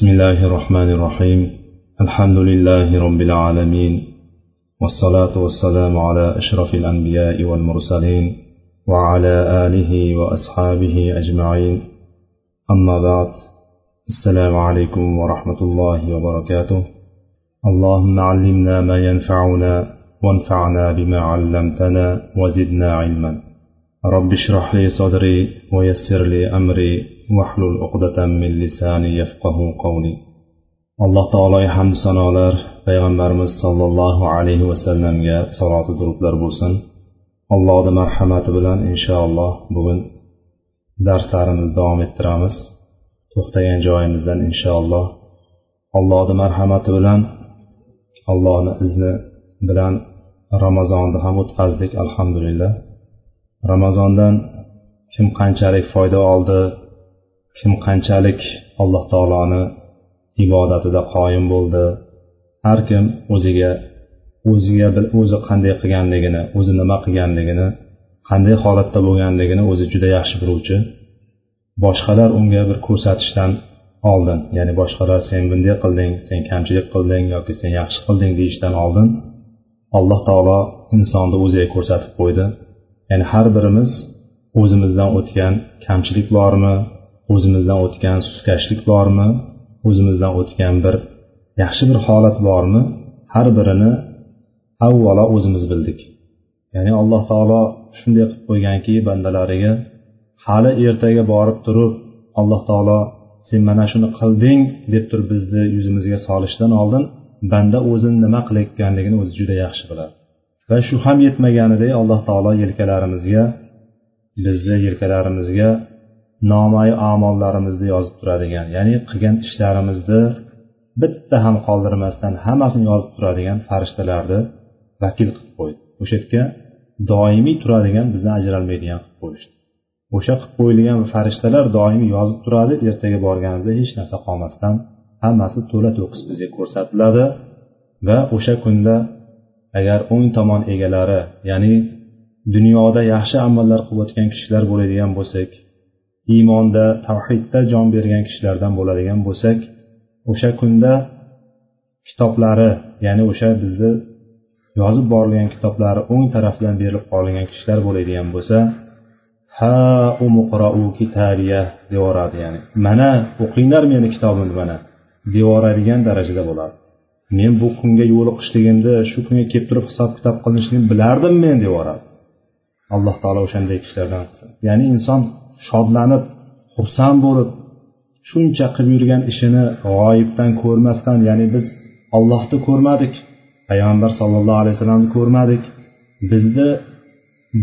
بسم الله الرحمن الرحيم. الحمد لله رب العالمين والصلاة والسلام على أشرف الأنبياء والمرسلين وعلى آله وأصحابه أجمعين. أما بعد السلام عليكم ورحمة الله وبركاته. اللهم علمنا ما ينفعنا وانفعنا بما علمتنا وزدنا علما. رب اشرح لي صدري ويسر لي أمري vahlul min lisani yafqahu qawli. Alloh taologa hamd sanolar. Payg'ambarimiz sollallohu alayhi vasallamga saloti durudlar bo'lsin. Allohni marhamati bilan inshaalloh bugun darslarimizni davom ettiramiz. To'xtagan joyimizdan inshaalloh allohni marhamati bilan allohni izni bilan ramazonni ham o'tkazdik alhamdulillah. Ramazondan kim qanchalik foyda oldi kim qanchalik alloh taoloni ibodatida qoyim bo'ldi har kim o'ziga o'ziga o'zi qanday qilganligini o'zi nima qilganligini qanday holatda bo'lganligini o'zi juda yaxshi biluvchi boshqalar unga bir ko'rsatishdan oldin ya'ni boshqalar sen bunday qilding sen kamchilik qilding yoki sen yaxshi qilding deyishdan oldin alloh taolo insonni o'ziga ko'rsatib qo'ydi. Ya'ni har birimiz o'zimizdan o'tgan kamchilik bormi o'zimizdan o'tgan suskashlik bormi? O'zimizdan o'tgan bir yaxshi bir holat bormi? Har birini avvalo o'zimiz bildik. Ya'ni alloh taolo shunday qilib qo'yganki bandalariga hali ertaga borib turib alloh taolo sen mana shuni qilding deb turib bizni yuzimizga solishdan oldin banda o'zini nima qilayotganligini o'zi juda yaxshi biladi. Va shu ham yetmaganidek alloh taolo yelkalarimizga bizni yelkalarimizga nomayi amollarimizni yozib turadigan ya'ni qilgan ishlarimizni bitta ham qoldirmasdan hammasini yozib turadigan farishtalarni vakil qilib qo'ydi. O'sha yerga doimiy turadigan bizdan ajralmaydigan qilib qo'yishdi. O'sha qilib qo'yilgan farishtalar doimiy yozib turadi ertaga borganimizda hech narsa qolmasdan hammasi to'la to'kis bizga ko'rsatiladi va o'sha kunda agar o'ng tomon egalari ya'ni dunyoda yaxshi amallar qilib o'tgan kishilar bo'ladigan bo'lsak iymonda tavhidda jon bergan kishilardan bo'ladigan bo'lsak o'sha kunda kitoblari ya'ni o'sha bizni yozib borilgan kitoblari o'ng tarafdan berilib qolgan kishilar bo'ladigan bo'lsa ha umuqrau kitabiya deyaveradi ya'ni mana o'qinglar meni kitobimni mana deyaveradigan darajada bo'ladi. Men bu kunga yo'liqishligimni shu kunga kelib turib hisob kitob qilinishligini bilardim men deyaveradi alloh taolo o'shanday kishilardan qilsin. Ya'ni inson shodlanib xursand bo'lib shuncha qilib yurgan ishini g'oyibdan ko'rmasdan ya'ni biz ollohni ko'rmadik payg'ambar sollallohu alayhi vasallamni ko'rmadik. Bizni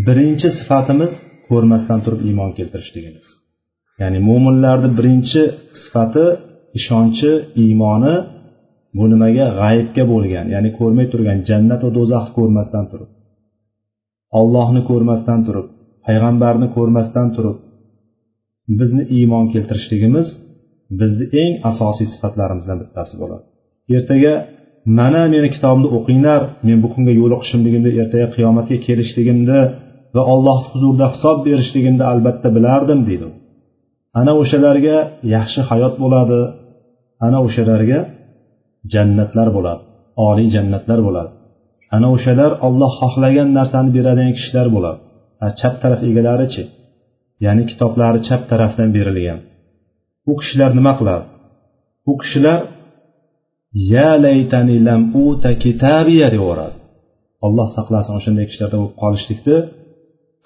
birinchi sifatimiz ko'rmasdan turib iymon keltirishligimiz. Ya'ni mo'minlarni birinchi sifati ishonchi iymoni bu nimaga g'ayibga bo'lgan ya'ni ko'rmay turgan jannat va do'zaxni ko'rmasdan turib ollohni ko'rmasdan turib payg'ambarni ko'rmasdan turib bizni iymon keltirishligimiz bizni eng asosiy sifatlarimizdan bittasi bo'ladi. Ertaga mana meni kitobimni o'qinglar men bu kunga yo'liqishimligimni ertaga qiyomatga kelishligimni va alloh huzurida hisob berishligimni albatta bilardim deydi ana o'shalarga yaxshi hayot bo'ladi ana o'shalarga jannatlar bo'ladi oliy jannatlar bo'ladi. Ana o'shalar olloh xohlagan narsani beradigan kishilar bo'ladi. Chap taraf egalarichi ya'ni kitoblari chap tarafdan berilgan. U kishilar nima qiladi? U kishilar ya laytani lam uta kitabiya deyaveradi alloh saqlasin o'shanday kishilarda bo'lib qolishlikni.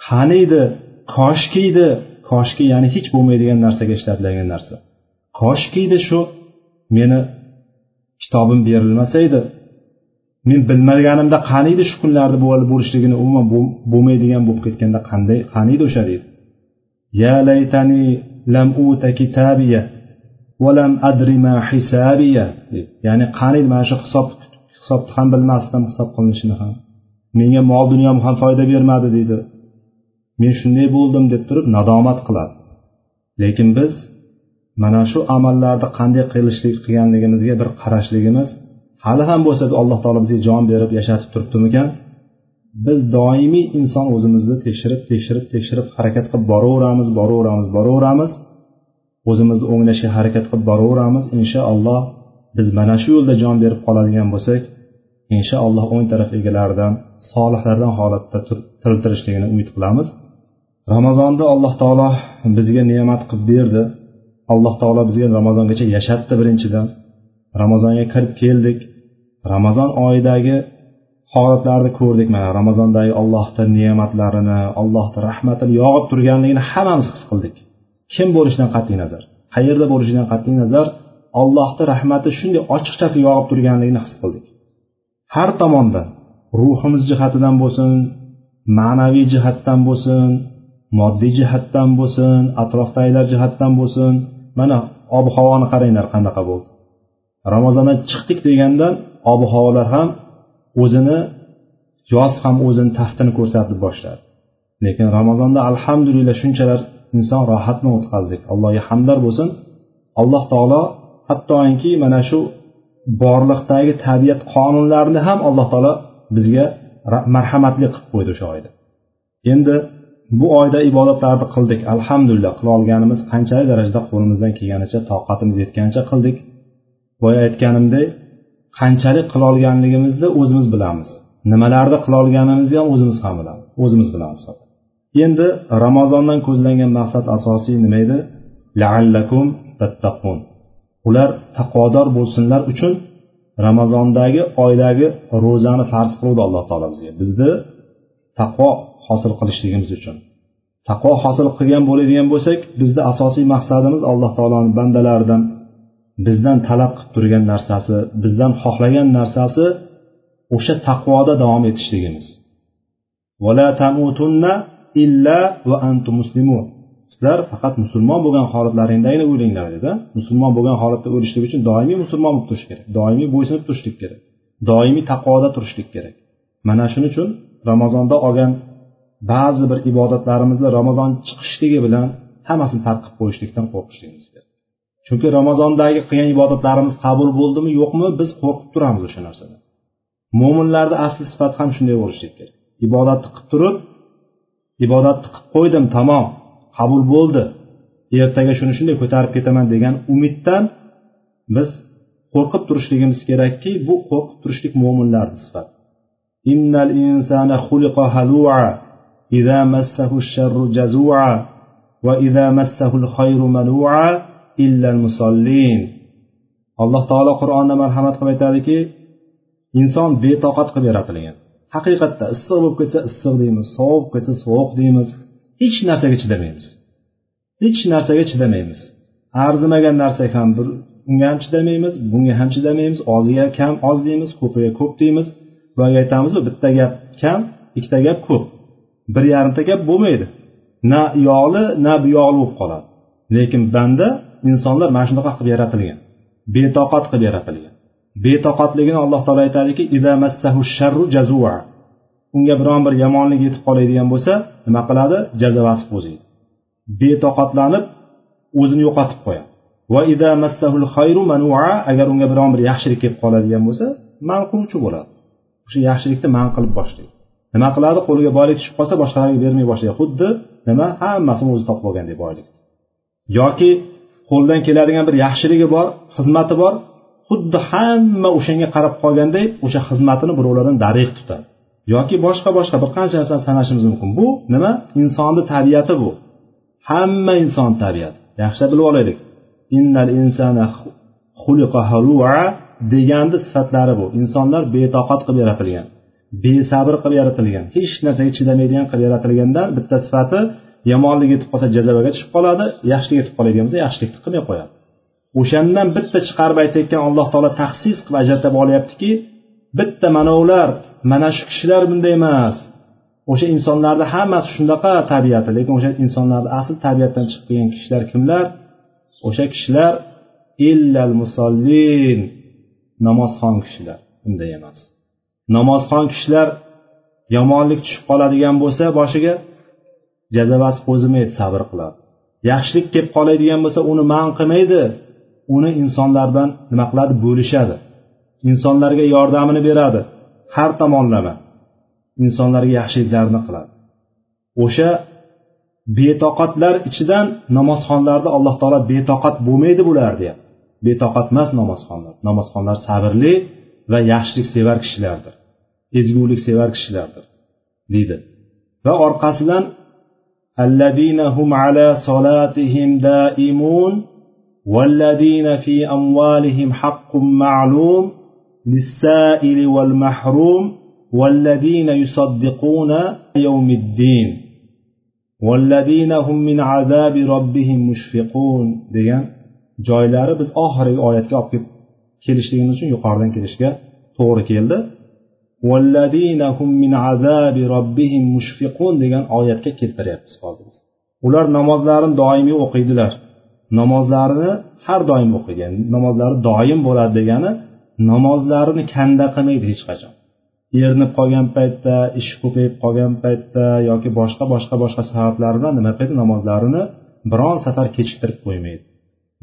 Qaniydi? Koshkiydi koshki ya'ni hech bo'lmaydigan narsaga ishlatiladigan narsa. Koshkiydi shu? Meni kitobim berilmasa edi men bilmaganimda qaniydi shu kunlarni bo'lishligini umuman bo'lmaydigan bo'lib ketganda qanday qaniydi o'sha? deydi. يا laytani lam uta kitabiya ولم adri ma hisabiya ya'ni qani mana shu hisob hisobni ham bilmasdim hisob qilinishini ham menga mol dunyom ham foyda bermadi deydi men shunday bo'ldim deb turib nadomat qiladi lekin biz mana shu amallarni qanday qilishlik qilganligimizga bir qarashligimiz hali ham bo'lsa alloh taolo bizga jon berib yashatib turibdimikan biz doimiy inson o'zimizni tekshirib tekshirib tekshirib harakat qilib boraveramiz boraveramiz boraveramiz. O'zimizni o'nglashga harakat qilib boraveramiz. Inshaalloh biz mana shu yo'lda jon berib qoladigan bo'lsak inshaalloh o'ng taraf egalaridan solihlardan holatda tiriltirishligini umid qilamiz. Ramazonni alloh taolo bizga ne'mat qilib berdi. Alloh taolo bizga ramazongacha yashatdi birinchidan. Ramazonga kirib keldik. Ramazon oyidagi holatlarni ko'rdik mana. Ramazondagi allohni ne'matlarini allohni rahmatini yog'ib turganligini hammamiz his qildik. Kim bo'lishidan qat'iy nazar? Qayerda bo'lishidan qat'iy nazar? Allohni rahmati shunday ochiqchasi yog'ib turganligini his qildik. Har tomonda ruhimiz jihatidan bo'lsin ma'naviy jihatdan bo'lsin moddiy jihatdan bo'lsin atrofdagilar jihatdan bo'lsin. Mana ob havoni qaranglar qanaqa bo'ldi? Ramazondan chiqdik degandan ob havolar ham o'zini yoz ham o'zini taftini ko'rsatib boshladi. Lekin ramazonda alhamdulillah shunchalar inson rohatni o'tkazdik allohga hamdlar bo'lsin. Alloh taolo hattoki mana shu borliqdagi tabiat qonunlarini ham alloh taolo bizga marhamatli qilib qo'ydi o'sha oyda. Endi bu oyda ibodatlarni qildik alhamdulillah. Qila olganimiz qanchalik darajada qo'limizdan kelganicha toqatimiz yetganicha qildik. Boya aytganimdek qanchalik qilolganligimizni o'zimiz bilamiz. Nimalarni qilolganimizni ham o'zimiz ham bilamiz. O'zimiz bilamiz endi ramazondan ko'zlangan maqsad asosiy nima edi? Laallakum tattaqun. Ular taqvodor bo'lsinlar uchun ramazondagi oydagi ro'zani farz qiluvdi alloh taolo bizga. Bizni taqvo hosil qilishligimiz uchun. Taqvo hosil qilgan bo'ladigan bo'lsak bizni asosiy maqsadimiz alloh taoloni bandalaridan bizdan talab qilib turgan narsasi bizdan xohlagan narsasi o'sha taqvoda davom etishligimiz. Illa va antum muslimun. Sizlar faqat musulmon bo'lgan holatlaringdagina o'linglar dedi. Musulmon bo'lgan holatda o'lishlik uchun doimiy musulmon bo'lib turish kerak doimiy bo'ysunib turishlik kerak doimiy taqvoda turishlik kerak. Mana shuning uchun ramazonda olgan ba'zi bir ibodatlarimizni ramazon chiqishligi bilan hammasini tark qilib qo'yishlikdan qo'rqishligimiz. chunki ramazondagi qilgan ibodatlarimiz qabul bo'ldimi yo'qmi biz qo'rqib turamiz o'sha narsadan mo'minlarni asli sifati ham shunday bo'lishi kerak ibodatni qilib turib ibodatni qilib qo'ydim tamom qabul bo'ldi. Ertaga shuni shunday ko'tarib ketaman degan umiddan biz qo'rqib turishligimiz kerakki bu qo'rqib turishlik mo'minlarni sifati. Innal xuliqa halua illal musollin alloh taolo qur'onda marhamat qilib aytadiki inson betoqat qilib yaratilgan. Haqiqatda issiq bo'lib ketsa issiq deymiz sovuq bo'lib ketsa sovuq deymiz hech narsaga chidamaymiz. Hech narsaga chidamaymiz. Arzimagan narsa ham bir unga ham chidamaymiz bunga ham chidamaymiz oziga kam oz deymiz ko'piga ko'p deymiz. Boyagi aytamizu bitta gap kam ikkita gap ko'p. Bir yarimta gap bo'lmaydi. Na yog'li na buyog'li bo'lib qoladi. Lekin banda insonlar mana shunaqa qilib yaratilgan. Betoqat qilib yaratilgan. Betoqatligini alloh taolo aytadiki unga biron bir yomonlik yetib qoladigan bo'lsa nima qiladi? Jazavasi qo'ziydi. Betoqatlanib o'zini yo'qotib qo'yadi. Va agar unga biron bir yaxshilik kelib qoladigan bo'lsa man qiluvchi bo'ladi. O'sha yaxshilikni man qilib boshlaydi. Nima qiladi? Qo'liga boylik tushib qolsa boshqalarga bermay boshlaydi. Xuddi nima? Hammasini o'zi topib olgandek boylik yoki qo'ldan keladigan bir yaxshiligi bor xizmati bor xuddi hamma o'shanga qarab qolganday o'sha xizmatini birovlardan darig tutadi. Yoki boshqa boshqa bir qancha narsani sanashimiz mumkin. Bu nima? Insonni tabiati bu. Hamma inson tabiati. Yaxshilab bilib olaylik. Innal insana deganni sifatlari bu. Insonlar betoqat qilib yaratilgan besabr qilib yaratilgan hech narsaga chidamaydigan qilib yaratilganda bitta sifati yomonlik yetib qolsa jazavaga tushib qoladi yaxshilik yetib qoladigan bo'lsa yaxshilikni qilmay qo'yadi. O'shandan bitta chiqarib aytayotgan alloh taolo taxsis qilib ajratib olyaptiki bitta mana ular mana shu kishilar bunday emas. O'sha insonlarni hammasi shunaqa tabiati lekin o'sha insonlarni asl tabiatdan chiqib kelgan kishilar kimlar? O'sha kishilar illal musollin namozxon kishilar bunday emas. Namozxon kishilar yomonlik tushib qoladigan bo'lsa boshiga jazavasi qo'zimaydi sabr qiladi. Yaxshilik kelib qoladigan bo'lsa uni man qilmaydi. Uni insonlardan nima qiladi? Bo'lishadi. Insonlarga yordamini beradi. Har tomonlama. Insonlarga yaxshiliklarni qiladi. O'sha betoqatlar ichidan namozxonlarni alloh taolo betoqat bo'lmaydi bular deyapti betoqat emas namozxonlar. Namozxonlar sabrli va yaxshilik sevar kishilardir. Ezgulik sevar kishilardir deydi. Va orqasidan الذين هم على صلاتهم دائمون والذين في أموالهم حق معلوم للسائل والمحروم والذين يصدقون يوم الدين والذين هم من عذاب ربهم مشفقون. degan joylari biz oxirgi oyatga olib kelib kelishligimiz uchun yuqoridan kelishga to'g'ri keldi. Degan oyatga keltiryapmiz hozir ular namozlarini doimiy o'qiydilar. Namozlarini har doim o'qigan namozlari doim bo'ladi degani namozlarini kanda qilmaydi hech qachon. Erinib qolgan paytda ishi ko'payib qolgan paytda yoki boshqa boshqa boshqa sabablar bilan nima qiladi namozlarini biron safar kechiktirib qo'ymaydi.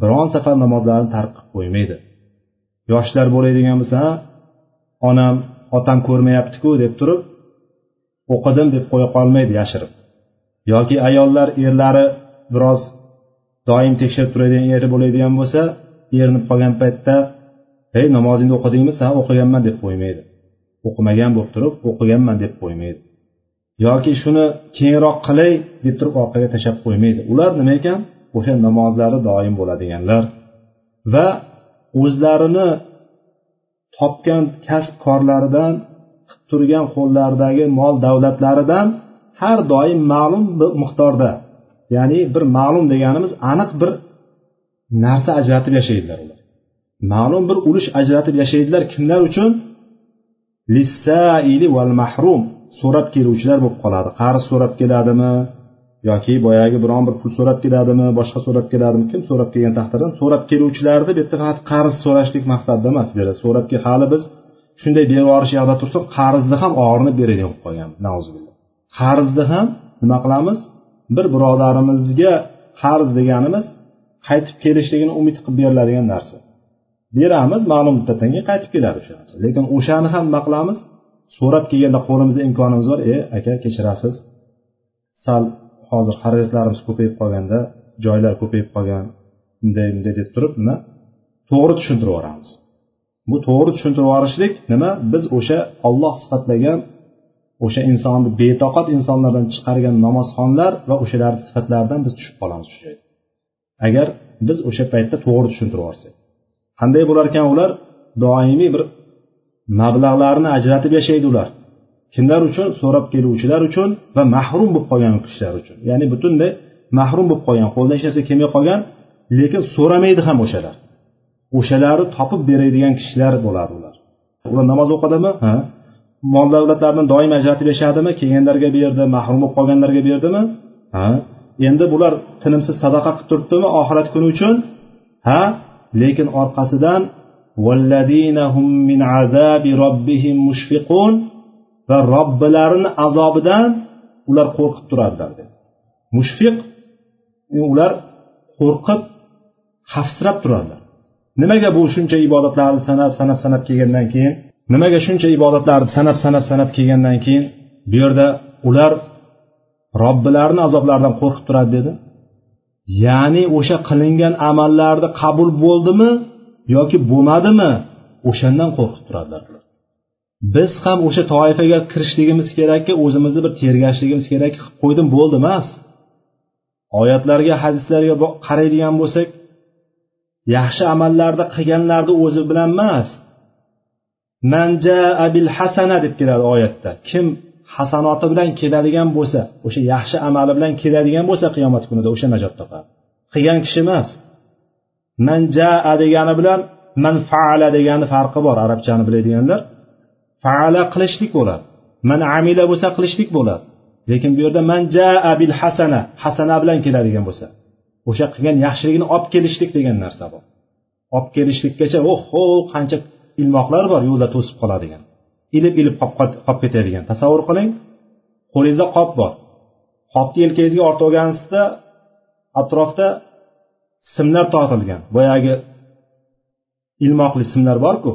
Biron safar namozlarini tark qilib qo'ymaydi. Yoshlar bo'ladigan bo'lsa onam otam ko'rmayaptiku deb turib o'qidim deb qo'ya qolmaydi yashirib. Yoki ayollar erlari biroz doim tekshirib turadigan eri bo'ladigan bo'lsa erinib qolgan paytda ey namozingni o'qidingmi? Ha o'qiganman deb qo'ymaydi. O'qimagan bo'lib turib o'qiganman deb qo'ymaydi. Yoki shuni keyinroq qilay deb turib orqaga tashlab qo'ymaydi. Ular nima ekan? O'sha namozlari doim bo'ladiganlar. Va o'zlarini topgan kasb korlaridan qilib turgan qo'llaridagi mol davlatlaridan har doim ma'lum bir miqdorda. Ya'ni bir ma'lum deganimiz aniq bir narsa ajratib yashaydilar ular. Ma'lum bir ulush ajratib yashaydilar kimlar uchun? Lissaili val mahrum so'rab keluvchilar bo'lib qoladi. Qarz so'rab keladimi? Yoki boyagi biron bir pul so'rab keladimi boshqa so'rab keladimi kim so'rab kelgan taqdirda so'rab keluvchilarni bu yerda faqat qarz so'rashlik maqsadida emas bu yerda so'rab hali biz shunday berib yuborish yoqda tursak qarzni ham og'irini beradigan bo'lib qolganmiz qarzni ham nima qilamiz? Bir birodarimizga qarz deganimiz qaytib kelishligini umid qilib beriladigan narsa. Beramiz ma'lum muddatdan qaytib keladi o'sha narsa. Lekin o'shani ham nima qilamiz? So'rab kelganda qo'limizda imkonimiz bor. E aka kechirasiz. Sal hozir xarajatlarimiz ko'payib qolganda joylar ko'payib qolgan bunday bunday deb turib nima? To'g'ri tushuntirib yuboramiz. Bu to'g'ri tushuntirib yuborishlik nima? Biz o'sha olloh sifatlagan o'sha insonni betoqat insonlardan chiqargan namozxonlar va o'shalarni sifatlaridan biz tushib qolamiz. Shu joyda agar biz o'sha paytda to'g'ri tushuntirib yuborsak qanday bo'larkan ular? Doimiy bir mablag'larini ajratib yashaydi ular. Kimlar uchun? So'rab keluvchilar uchun va mahrum bo'lib qolgan kishilar uchun. Ya'ni butunlay mahrum bo'lib qolgan qo'lidan hech narsa kelmay qolgan lekin so'ramaydi ham o'shalar. O'shalarni topib beradigan kishilar bo'ladi ular. Ular namoz o'qidimi ha? Mol davlatlarini doim ajratib yashadimi? Kelganlarga berdi mahrum bo'lib qolganlarga berdimi? Ha? Endi bular tinimsiz sadaqa qilib turibdimi oxirat kuni uchun? Ha? Lekin orqasidan va robbilarini azobidan ular qo'rqib turadilar mushfiq ular qo'rqib xavfsirab turadilar nimaga bu shuncha ibodatlarni sanab sanab sanab kelgandan keyin? Nimaga shuncha ibodatlarni sanab sanab sanab kelgandan keyin? Bu yerda ular robbilarini azoblaridan qo'rqib turadi dedi. Ya'ni o'sha qilingan amallarni qabul bo'ldimi yoki bo'lmadimi? O'shandan qo'rqib turadilar biz ham o'sha toifaga kirishligimiz kerakki o'zimizni bir tergashligimiz kerak qilib qo'ydim bo'ldi emas. Oyatlarga hadislarga qaraydigan bo'lsak yaxshi amallarni qilganlarni o'zi bilan emas. Bil hasana deb keladi oyatda. Kim hasanoti bilan keladigan bo'lsa o'sha yaxshi amali bilan keladigan bo'lsa qiyomat kunida o'sha najot topadi qilgan kishi emas. Manjaa degani bilan man faala degani farqi bor arabchani biladiganlar. Faala qilishlik bo'ladi. Man amila bo'lsa qilishlik bo'ladi. Lekin bu yerda man jaa bil hasana hasana bilan keladigan bo'lsa. O'sha qilgan yaxshiligini olib kelishlik degan narsa bor. Olib kelishlikkacha oho qancha ilmoqlar bor yo'lda to'sib qoladigan ilib ilib qolib ketadigan. Tasavvur qiling qo'lingizda qop bor. Qopni yelkangizga ortib olgansizda atrofda simlar tortilgan. Boyagi ilmoqli simlar borku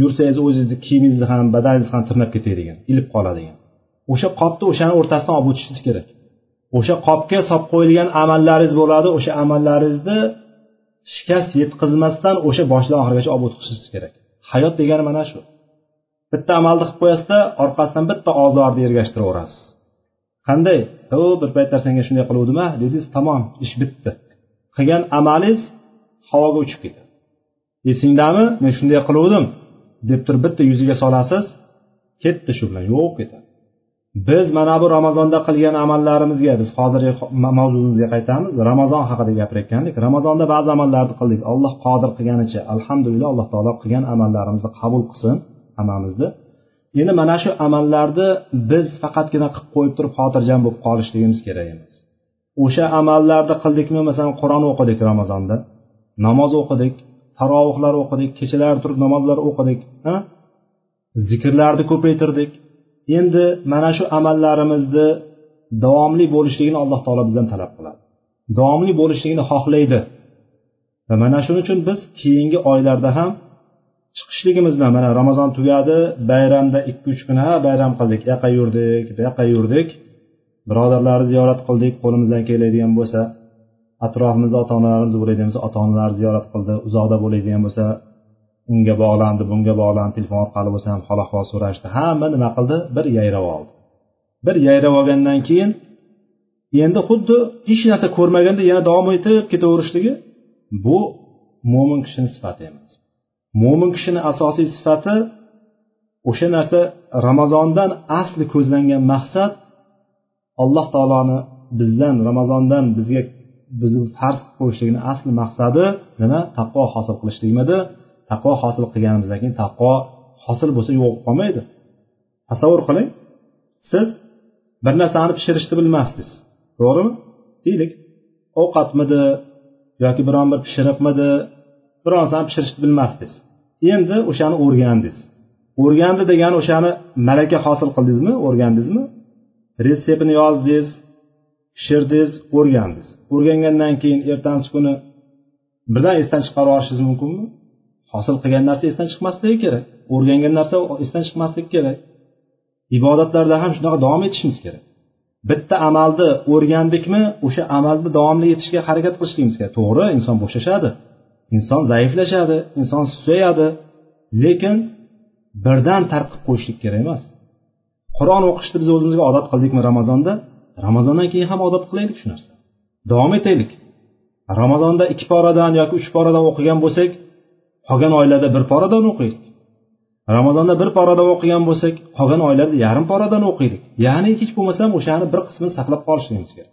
yursangiz o'zingizni kiyimingizni ham badaningizni ham tirnab ketadigan ilib qoladigan. O'sha qopni o'shani o'rtasidan olib o'tishingiz kerak. O'sha qopga solib qo'yilgan amallaringiz bo'ladi o'sha amallaringizni shikast yetkazmasdan o'sha boshidan oxirigacha olib o'tishingiz kerak. Hayot degani mana shu. Bitta amalni qilib qo'yasizda orqasidan bitta ozorni ergashtiraverasiz. Qanday? Ho bir paytlar senga shunday qiluvdim a dedingiz tamom ish bitdi. Qilgan amalingiz havoga uchib ketadi. Esingdami? Men shunday qiluvdim. Deb turib bitta yuziga solasiz ketdi shu bilan yo'q ketadi biz mana bu ramazonda qilgan amallarimizga biz hozirgi mavzumizga qaytamiz. Ramazon haqida gapirayotgandik. Ramazonda ba'zi amallarni qildik. Alloh qodir qilganicha alhamdulillah alloh taolo qilgan amallarimizni qabul qilsin hammamizni endi mana shu amallarni biz faqatgina qilib qo'yib turib xotirjam bo'lib qolishligimiz kerak emas. O'sha amallarni qildikmi masalan qur'on o'qidik ramazonda namoz o'qidik tarovihlar o'qidik kechalari turib namozlar o'qidik zikrlarni ko'paytirdik. Endi mana shu amallarimizni davomli bo'lishligini alloh taolo bizdan talab qiladi. Davomli bo'lishligini xohlaydi. Va mana shuning uchun biz keyingi oylarda ham chiqishligimizni mana ramazon tugadi bayramda ikki uch kun ha bayram qildik yoqqa yurdik bu yoqqa yurdik birodarlarni ziyorat qildik qo'limizdan keladigan bo'lsa. Atrofimizda ota onalarimiz bo'ladigan bo'lsa ota onalarni ziyorat qildi uzoqda bo'ladigan bo'lsa unga bog'landi bunga bog'landi telefon orqali bo'lsa ham hol ahvol so'rashdi. Hamma nima qildi? Bir yayrab oldi. Bir yayrab olgandan keyin endi xuddi hech narsa ko'rmaganda yana davom etib ketaverishligi bu mo'min kishini sifati emas. Mo'min kishini asosiy sifati o'sha narsa ramazondan asli ko'zlangan maqsad alloh taoloni bizdan ramazondan bizga bizni farz qilib qo'yishligini asli maqsadi nima? Taqvo hosil qilishlikmidi taqvo hosil qilganimizdan keyin taqvo hosil bo'lsa yo'q bo'lib qolmaydi. Tasavvur qiling. Siz bir narsani pishirishni bilmasdingiz. To'g'rimi? Deylik. Ovqatmidi yoki biron bir pishiriqmidi? Biron narsani pishirishni bilmasdingiz. Endi o'shani o'rgandingiz. O'rgandi degani o'shani malaka hosil qildingizmi? O'rgandingizmi? Retseptini yozdingiz pishirdingiz o'rgandingiz. O'rgangandan keyin ertasi kuni birdan esdan chiqarib yuborishingiz mumkinmi? Hosil qilgan narsa esdan chiqmasligi kerak. O'rgangan narsa esdan chiqmasligi kerak. Ibodatlarda ham shunaqa davom etishimiz kerak. Bitta amalni o'rgandikmi o'sha amalni davomli etishga harakat qilishligimiz kerak. To'g'ri inson bo'shashadi inson zaiflashadi inson susayadi. Lekin birdan tark qilib qo'yishlik kerak emas. Qur'on o'qishni biz o'zimizga odat qildikmi ramazonda? Ramazondan keyin ham odat qilaylik shu narsa davom etaylik. Ramazonda ikki poradan yoki uch poradan o'qigan bo'lsak qolgan oylarda bir poradan o'qiylik. Ramazonda bir poradan o'qigan bo'lsak qolgan oylarda yarim poradan o'qiylik. Ya'ni hech bo'lmasam o'shani bir qismini saqlab qolishligimiz kerak.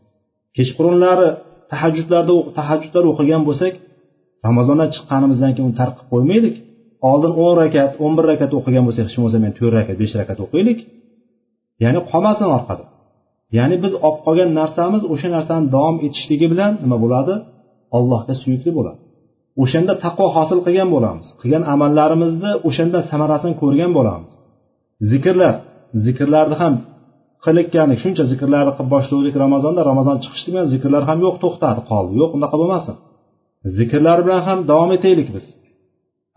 Kechqurunlari tahajjudlarda tahajjudlar o'qigan bo'lsak ramazondan chiqqanimizdan keyin uni tark qilib qo'ymaylik. Oldin o'n rakat o'n bir rakat o'qigan bo'lsak hech bo'lmasa men to'rt rakat besh rakat o'qiylik. Ya'ni qolmasin orqada. Ya'ni biz olib qolgan narsamiz o'sha narsani davom etishligi bilan nima bo'ladi? Allohga suyukli bo'ladi. O'shanda taqvo hosil qilgan bo'lamiz. Qilgan amallarimizni o'shanda samarasini ko'rgan bo'lamiz. Zikrlar. Zikrlarni ham qilayotgani shuncha zikrlarni qilib boshlagandik ramazonda ramazon chiqishdi bilan zikrlar ham yo'q to'xtadi qoldi. Yo'q unaqa bo'lmasin. Zikrlar bilan ham davom etaylik biz.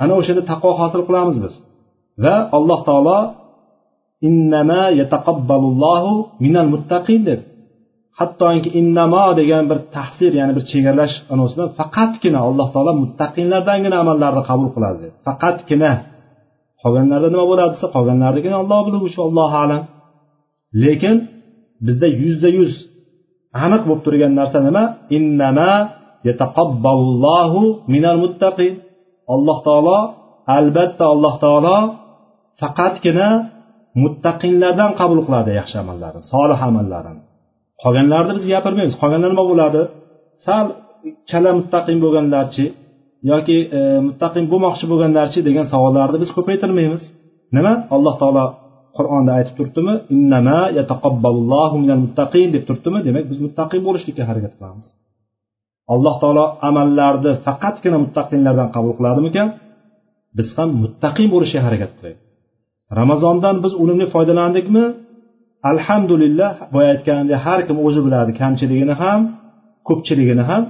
Ana o'shanda taqvo hosil qilamiz biz. Va alloh taolo innama yataqabbalullohu minal muttaqin dedi hattoki innamo degan bir tahsir ya'ni bir chegaralash anavsi bilan faqatgina alloh taolo muttaqinlardangina amallarni qabul qiladi dedi faqatgina. Qolganlarda nima bo'ladi desa qolganlarnikini olloh biluvchi allohu alam. Lekin bizda yuzda yuz aniq bo'lib turgan narsa nima? Innama yataqabbalullohu minal muttaqin. Alloh taolo albatta alloh taolo faqatgina muttaqinlardan qabul qiladi yaxshi amallarni solih amallarni qolganlarni biz gapirmaymiz qolganlar nima bo'ladi? Sal chala muttaqin bo'lganlarchi yoki e, muttaqin bo'lmoqchi bo'lganlarchi degan savollarni biz ko'paytirmaymiz. Nima? Alloh taolo qur'onda aytib turibdimi? Innama yataqabbalullohu minal muttaqin deb turibdimi? Demak biz muttaqin bo'lishlikka harakat qilamiz. Alloh taolo amallarni faqatgina muttaqinlardan qabul qiladimikan? Biz ham muttaqin bo'lishga harakat qilaylik ramazondan biz unumli foydalandikmi? Alhamdulillah boya aytganimdek har kim o'zi biladi kamchiligini ham ko'pchiligini ham.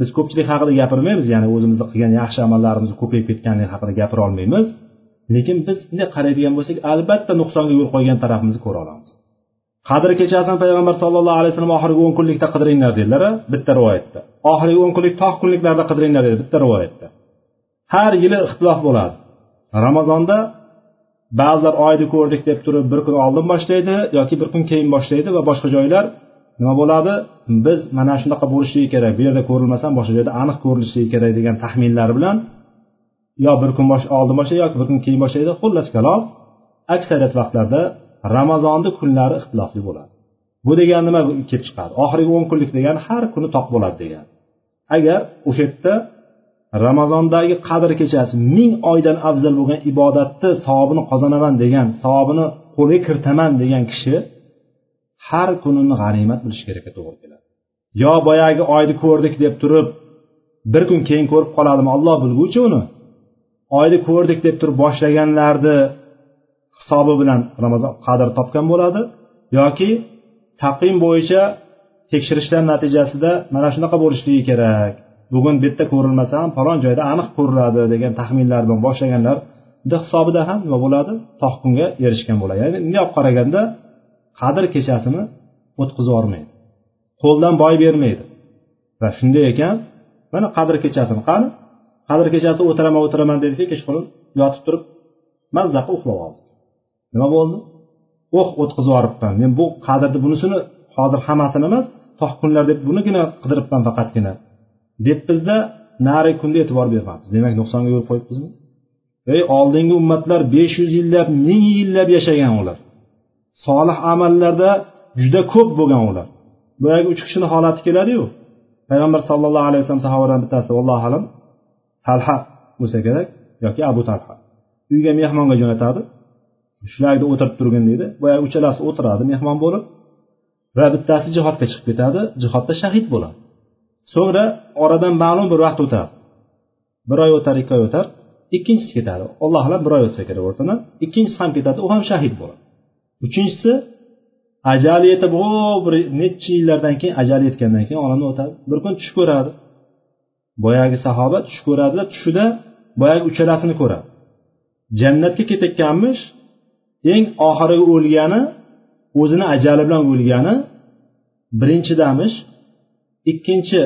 Biz ko'pchilik haqida gapirmaymiz ya'ni o'zimizni qilgan yaxshi amallarimiz ko'payib ketganligi haqida gapira olmaymiz lekin biz bunday qaraydigan bo'lsak albatta nuqsonga yo'l qo'ygan tarafimizni ko'ra olamiz. Qadr kechasini payg'ambar sallallohu alayhi vasallam oxirgi o'n kunlikda qidiringlar dedilar bitta rivoyatda. Oxirgi o'n kunlik tog' kunliklarda qidiringlar dedi bitta rivoyatda. Har yili ixtilof bo'ladi. Ramazonda ba'zilar oyni ko'rdik deb turib bir kun oldin boshlaydi yoki bir kun keyin boshlaydi va boshqa joylar nima bo'ladi? Biz mana shunaqa bo'lishligi kerak bu yerda ko'rilmasa ham boshqa joyda aniq ko'rinishligi kerak degan taxminlar bilan yo bir kun oldin boshlaydi yoki bir kun keyin boshlaydi. Xullas kalom aksariyat vaqtlarda ramazonni kunlari ixtilofli bo'ladi. Bu degani nima kelib chiqadi? Oxirgi o'n kunlik degani har kuni toq bo'ladi degani agar o'sha yerda ramazondagi qadr kechasi ming oydan afzal bo'lgan ibodatni savobini qozonaman degan savobini qo'lga kiritaman degan kishi har kunini g'animat bilishi kerakka to'g'ri keladi. Yo boyagi oyni ko'rdik deb turib bir kun keyin ko'rib qoladimi? Olloh bilguvchi uni. Oyni ko'rdik deb turib boshlaganlarni hisobi bilan ramazon qadr topgan bo'ladi yoki taqvim bo'yicha tekshirishlar natijasida mana shunaqa bo'lishligi kerak. Bugun bu yerda ko'rilmasa ham falon joyda aniq ko'riladi degan taxminlar bilan boshlaganlar hisobida ham nima bo'ladi? Tog' erishgan bo'ladi. Ya'ni bunday olib qaraganda qadr kechasini o'tkazib yubormaydi qo'ldan boy bermaydi. Va shunday ekan mana qadr kechasini qani? Qadr kechasi o'tiraman o'tiraman dediki kechqurun yotib turib mazza qilib uxlab oldi. Nima bo'ldi? O'q o'tkazib yuboribman men bu qadrni bunisini hozir hammasini emas tog' kunlar deb bunigina qidiribman faqatgina. Deb bizda narigi kunga e'tibor bermabmiz demak nuqsonga yo'l qo'yibmizmi? Ey oldingi ummatlar besh yuz yillab ming yillab yashagan ular. Solih amallarda juda ko'p bo'lgan ular. Boyagi uch kishini holati keladiyu. Payg'ambar sallallohu alayhi vasallam sahobadan bittasi allohu alam talha bo'lsa kerak yoki abu talha? Uyga mehmonga jo'natadi. Shularga o'tirib turgin deydi. Boyagi uchalasi o'tiradi mehmon bo'lib. Va bittasi jihodga chiqib ketadi. Jihodda shahid bo'ladi. So'ngra oradan ma'lum bir vaqt o'tadi bir oy o'tar ikki oy o'tar. Ikkinchisi ketadi. Alloh alam bir oy o'tsa kerak o'rtadan ikkinchisi ham ketadi. U ham shahid bo'ladi. Uchinchisi ajali yetib o bir necha yillardan keyin ajali yetgandan keyin olamdan o'tadi. Bir kun tush ko'radi. Boyagi sahoba tush ko'radida tushida boyagi uchalasini ko'radi. Jannatga ketayotganmish eng oxirgi o'lgani o'zini ajali bilan o'lgani birinchidamish ikkinchi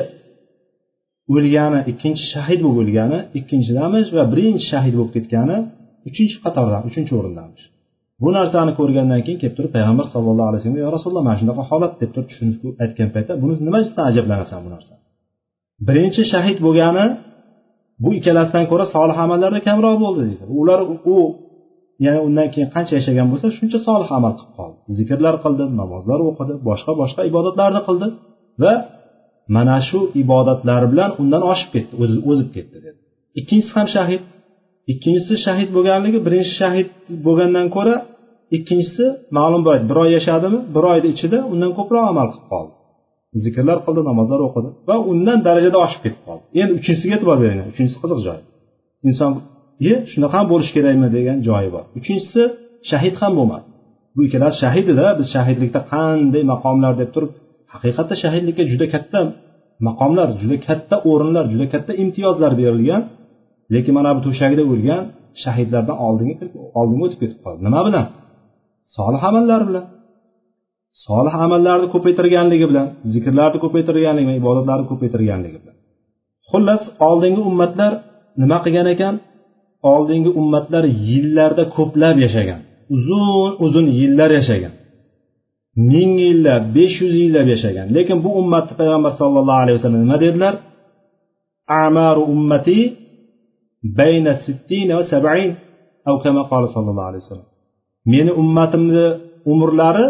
o'lgani ikkinchi shahid bo'lib o'lgani ikkinchidamish va birinchi shahid bo'lib ketgani uchinchi qatordan uchinchi o'rindamish bu narsani ko'rgandan keyin kelib turib payg'ambar sallallohu alayhi vasallam yo rasululloh mana shunaqa holat deb turib tushunib aytgan paytda buni nimasidan ajablanasan bu narsa birinchi shahid bo'lgani bu ikkalasidan ko'ra solih amallarda kamroq bo'ldi deydi. Ular u ya'ni undan keyin qancha yashagan bo'lsa shuncha solih amal qilib qoldi. Zikrlar qildi namozlar o'qidi boshqa boshqa ibodatlarni qildi va mana shu ibodatlari bilan undan oshib ketdi o'zib ketdi dedi. Ikkinchisi ham shahid. Ikkinchisi shahid bo'lganligi birinchi shahid bo'lgandan ko'ra ikkinchisi ma'lum bo'ladi bir oy yashadimi bir oyni ichida undan ko'proq amal qilib qoldi. Zikrlar qildi namozlar o'qidi va undan darajada oshib ketib qoldi. Endi uchinchisiga e'tibor beringlar uchinchisi qiziq joy. Inson shunaqa ham bo'lishi kerakmi? degan joyi bor. Uchinchisi shahid ham bo'lmadi. Bu ikkalasi shahid edi biz shahidlikda qanday maqomlar deb turib haqiqatda shahidlikka juda katta maqomlar juda katta o'rinlar juda katta imtiyozlar berilgan lekin mana bu to'shagida o'lgan shahidlardan oldinga oldinga o'tib ketib qoldi. Nima bilan? Solih amallar bilan. Solih amallarni ko'paytirganligi bilan zikrlarni ko'paytirganligi bilan ibodatlarni ko'paytirganligi bilan. Xullas oldingi ummatlar nima qilgan ekan? Oldingi ummatlar yillarda ko'plab yashagan uzun uzun yillar yashagan. ming yillab besh yuz yillab yashagan. Lekin bu ummatni payg'ambar sallallohu alayhi vasallam nima dedilar? Amaru ummati bayna sittina va sabain av kama qala sallallohu alayhi vasallam. Meni ummatimni umrlari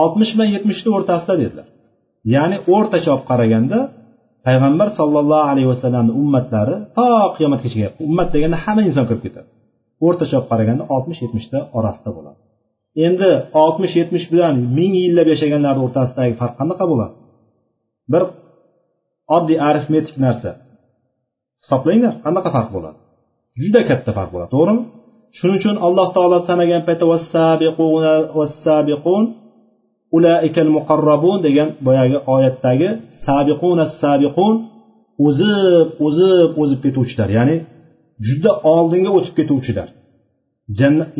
oltmish bilan yetmishni o'rtasida dedilar. Ya'ni o'rtacha olib qaraganda payg'ambar sollallohu alayhi vasallamni ummatlari to qiyomatgacha ummat deganda hamma inson kirib ketadi. O'rtacha olib qaraganda oltmish yetmishta orasida bo'ladi. Endi oltmish yetmish bilan ming yillab yashaganlarni o'rtasidagi farq qanaqa bo'ladi? Bir oddiy arifmetik narsa. Hisoblanglar qanaqa farq bo'ladi? Juda katta farq bo'ladi to'g'rimi? Shuning uchun alloh taolo sanagan paytda ulaikal muqarrabun degan boyagi oyatdagi sabiquna sabiqun o'zib o'zib o'zib ketuvchilar ya'ni juda oldinga o'tib ketuvchilar.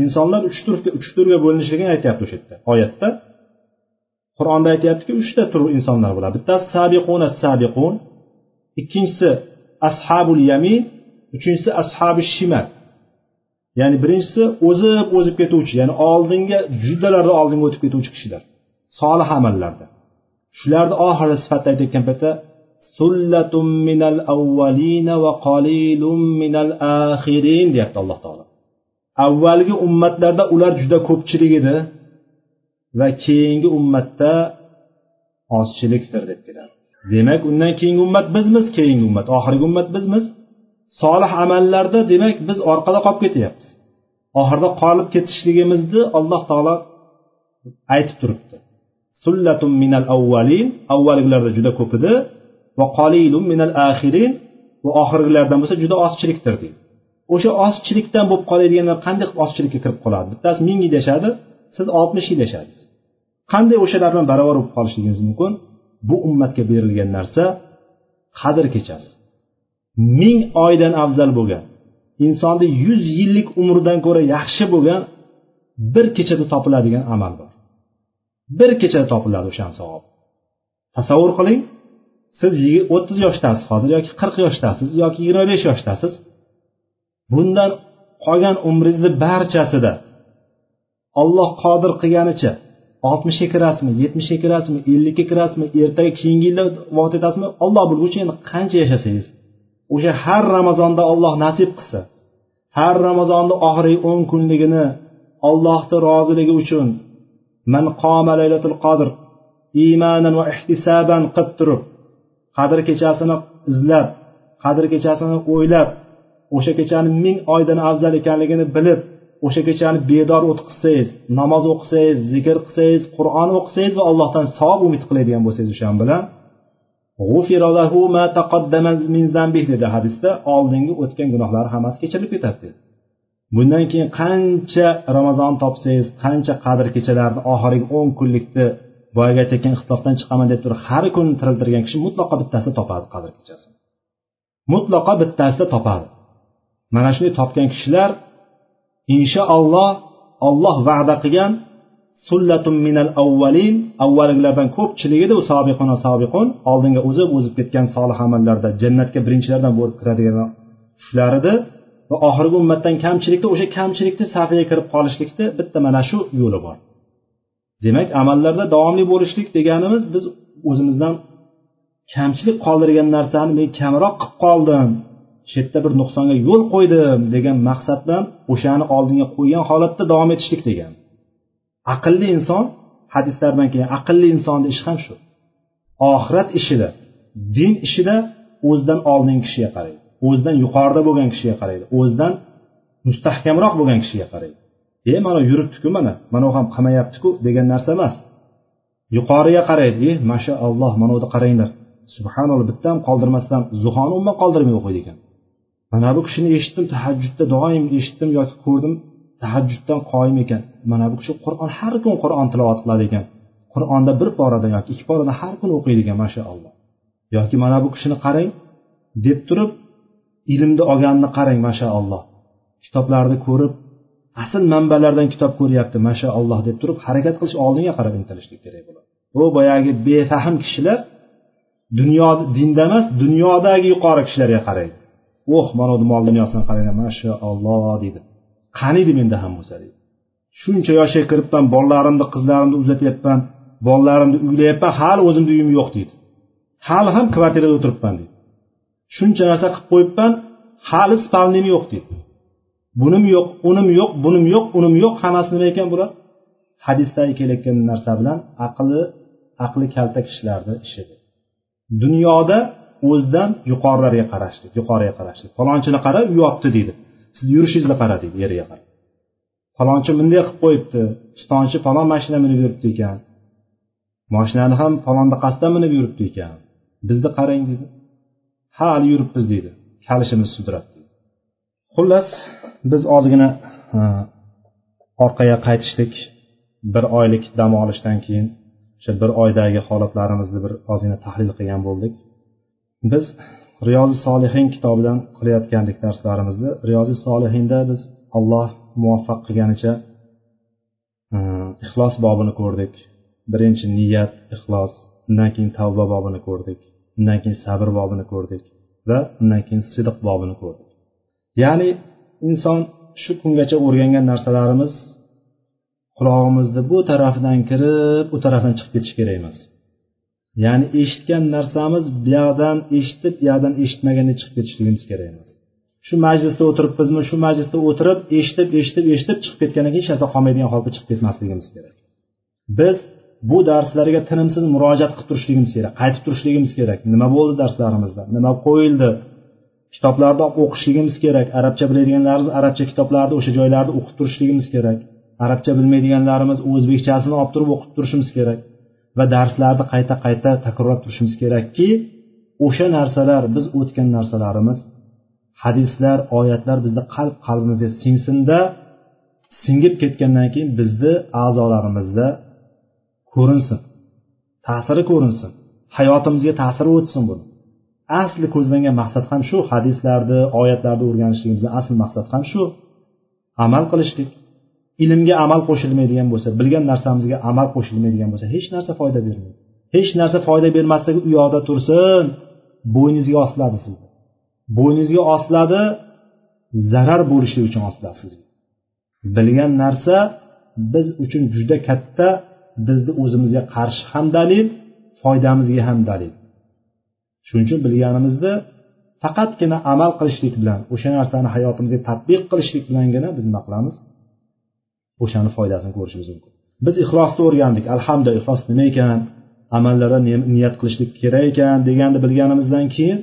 Insonlar uch turga uch turga bo'linishligini aytyapti o'sha yerda oyatda. Qur'onda aytyaptiki uchta tur insonlar bo'ladi. Bittasi sabiquna sabiqun ikkinchisi ashabul yamin uchinchisi ashabi shimal. Ya'ni birinchisi o'zib o'zib ketuvchi ya'ni oldinga juddalarda oldinga o'tib ketuvchi kishilar solih amallarda. Shularni oxiri sifatida aytayotgan paytda sullatum minal avvalina va qalilum minal axirin deyapti alloh taolo. Avvalgi ummatlarda ular juda ko'pchilik edi va keyingi ummatda ozchilikdir deb keladi demak undan keyingi ummat bizmiz keyingi ummat oxirgi ummat bizmiz. Solih amallarda demak biz orqada qolib ketyapmiz oxirida qolib ketishligimizni alloh taolo aytib turibdi. Sullatum minal avvalin avvalgilarda juda ko'p edi va qolilum minal axirin va oxirgilardan bo'lsa juda ozchilikdir deydi. O'sha ozchilikdan bo'lib qoladiganlar qanday ozchilikka kirib qoladi bittasi ming yil yashadi siz oltmish yil yashadingiz. Qanday o'shalar bilan barobar bo'lib qolishligingiz mumkin? Bu ummatga berilgan narsa qadr kechasi. Ming oydan afzal bo'lgan insonni yuz yillik umridan ko'ra yaxshi bo'lgan bir kechada topiladigan amal bor. Bir kechada topiladi o'shani savob. Tasavvur qiling siz o'ttiz yoshdasiz hozir yoki qirq yoshdasiz yoki yigirma besh yoshdasiz. Bundan qolgan umringizni barchasida olloh qodir qilganicha oltmishga kirasizmi yetmishga kirasizmi ellikka kirasizmi ertaga keyingi yilda vafot etasizmi olloh bilguchi endi qancha yashasangiz o'sha har ramazonda olloh nasib qilsa har ramazonni oxirgi o'n kunligini ollohni roziligi uchun man qoma laylatul qadr iymanan va ihtisaban qilib turib qadr kechasini izlab qadr kechasini o'ylab o'sha kechani ming oydan afzal ekanligini bilib o'sha kechani bedor o'tqizsangiz namoz o'qisangiz zikr qilsangiz qur'on o'qisangiz va allohdan savob umid qiladigan bo'lsangiz o'shan bilan dedi hadisda oldingi o'tgan gunohlari hammasi kechirilib ketadi dedi. Bundan keyin qancha ramazon topsangiz qancha qadr kechalarni oxirgi o'n kunlikni boyagi aytayotgan ixtilofdan chiqaman deb turib har kuni tiriltirgan kishi mutlaqo bittasida topadi qadr kechasini mutlaqo bittasida topadi. Mana shuni topgan kishilar inshaalloh olloh va'da qilgan sullatun minal avvalin avvalgilardan ko'pchiligida u sobiquna sobiqun oldinga o'zib o'zib ketgan solih amallarda jannatga birinchilardan bo'lib kiradigan shular edi va oxirgi ummatdan kamchilikda o'sha kamchilikni safiga kirib qolishlikni bitta mana shu yo'li bor. Demak amallarda davomli bo'lishlik deganimiz biz o'zimizdan kamchilik qoldirgan narsani men kamroq qilib qoldim. Chetda bir nuqsonga yo'l qo'ydim degan maqsad bilan o'shani oldinga qo'ygan holatda davom etishlik degan. Aqlli inson hadislardan keyin aqlli insonni ishi ham shu. Oxirat ishida din ishida o'zidan oldingi kishiga qaraydi o'zidan yuqorida bo'lgan kishiga qaraydi o'zidan mustahkamroq bo'lgan kishiga qaraydi. E mana yuribdiku mana mana u ham qilmayaptiku degan narsa emas. Yuqoriga qaraydi e mashaalloh mana bu yerda qaranglar. Subhanalloh bitta ham qoldirmasdan zuhoni umuman qoldirmay o'qiydi ekan. Mana bu kishini eshitdim tahajjudda doim eshitdim yoki ko'rdim tahajjuddan qoyim ekan. Mana bu kishi qur'on har kun qur'on tilovat qiladi ekan. Qur'onda bir poradan yoki ikki poradan har kuni o'qiydi ekan mashaalloh. Yoki mana bu kishini qarang deb turib ilmni olganini qarang mashaalloh. Kitoblarni ko'rib asl manbalardan kitob ko'ryapti mashaalloh deb turib harakat qilish oldinga qarab intilishlik kerak bo'ladi. Bu boyagi befahm kishilar dunyo dinda emas dunyodagi yuqori kishilarga qaraydi oh mana bu mol dunyosini qaranglar mashaalloh deydi. Qaniydi menda ham bo'lsa deydi. Shuncha yoshga kiribman bolalarimni qizlarimni uzatyapman bolalarimni uylayapman hali o'zimni uyim yo'q deydi. Hali ham kvartirada o'tiribman deydi. Shuncha narsa qilib qo'yibman hali spalnim yo'q deydi. Bunim yo'q unim yo'q bunim yo'q unim yo'q hammasi nima ekan bular hadisdagi kelayotgan narsa bilan aqli aqli kalta kishilarni ishi. Dunyoda o'zidan yuqorilarga qarashlik yuqoriga qarashlik falonchini qara u yotdi deydi. Siz yurishingizni qara deydi yerga qarab. Falonchi bunday qilib qo'yibdi. Pistonchi falon mashina minib yuribdi ekan. Moshinani ham falonda qasddan minib yuribdi ekan. Bizni qarang deydi. Hali yuribmiz deydi. Kalishimiz sudrab xullas biz ozgina e, orqaga qaytishdik bir oylik dam olishdan keyin o'sha bir oydagi holatlarimizni bir ozgina tahlil qilgan bo'ldik. Biz riyozi solihin kitobidan qilayotgandik darslarimizni riyozi solihinda biz alloh muvaffaq qilganicha e, ixlos bobini ko'rdik. Birinchi niyat ixlos undan keyin tavba bobini ko'rdik. Undan keyin sabr bobini ko'rdik va undan keyin sidiq bobini ko'rdik. Ya'ni inson shu kungacha o'rgangan narsalarimiz qulog'imizni bu tarafidan kirib u tarafdan chiqib ketishi kerak emas. Ya'ni eshitgan narsamiz bu yoqdan eshitib bu yoqdan eshitmaganda chiqib ketishligimiz kerak emas. Shu majlisda o'tiribmizmi shu majlisda o'tirib eshitib eshitib eshitib chiqib ketgandan keyin hech narsa qolmaydigan holda chiqib ketmasligimiz kerak. Biz bu darslarga tinimsiz murojaat qilib turishligimiz kerak qaytib turishligimiz kerak. Nima bo'ldi darslarimizda? Nima qo'yildi? Kitoblarni o'qishligimiz kerak arabcha biladiganlarimiz arabcha kitoblarni o'sha joylarda o'qib turishligimiz kerak. Arabcha bilmaydiganlarimiz o'zbekchasini olib turib o'qib turishimiz kerak. Va darslarni qayta qayta takrorlab turishimiz kerakki o'sha narsalar biz o'tgan narsalarimiz hadislar oyatlar bizni qalb qalbimizga singsinda singib ketgandan keyin bizni a'zolarimizda ko'rinsin ta'siri ko'rinsin hayotimizga ta'siri o'tsin buni. Asli ko'zlangan maqsad ham shu hadislarni oyatlarni o'rganishligimizni asl maqsad ham shu. Amal qilishlik. Ilmga amal qo'shilmaydigan bo'lsa bilgan narsamizga amal qo'shilmaydigan bo'lsa hech narsa foyda bermaydi. Hech narsa foyda bermasligi u yoqda tursin bo'yningizga osiladi sizni bo'yningizga osiladi zarar bo'lishi uchun osiladi sizga bilgan narsa biz uchun juda katta bizni o'zimizga qarshi ham dalil foydamizga ham dalil. Shuning uchun bilganimizni faqatgina amal qilishlik bilan o'sha narsani hayotimizga tadbiq qilishlik bilangina biz nima qilamiz o'shani foydasini ko'rishimiz mumkin. Biz ixlosni o'rgandik alhamda ixlos nima ekan? Amallarga niyat qilishlik kerak ekan deganni bilganimizdan keyin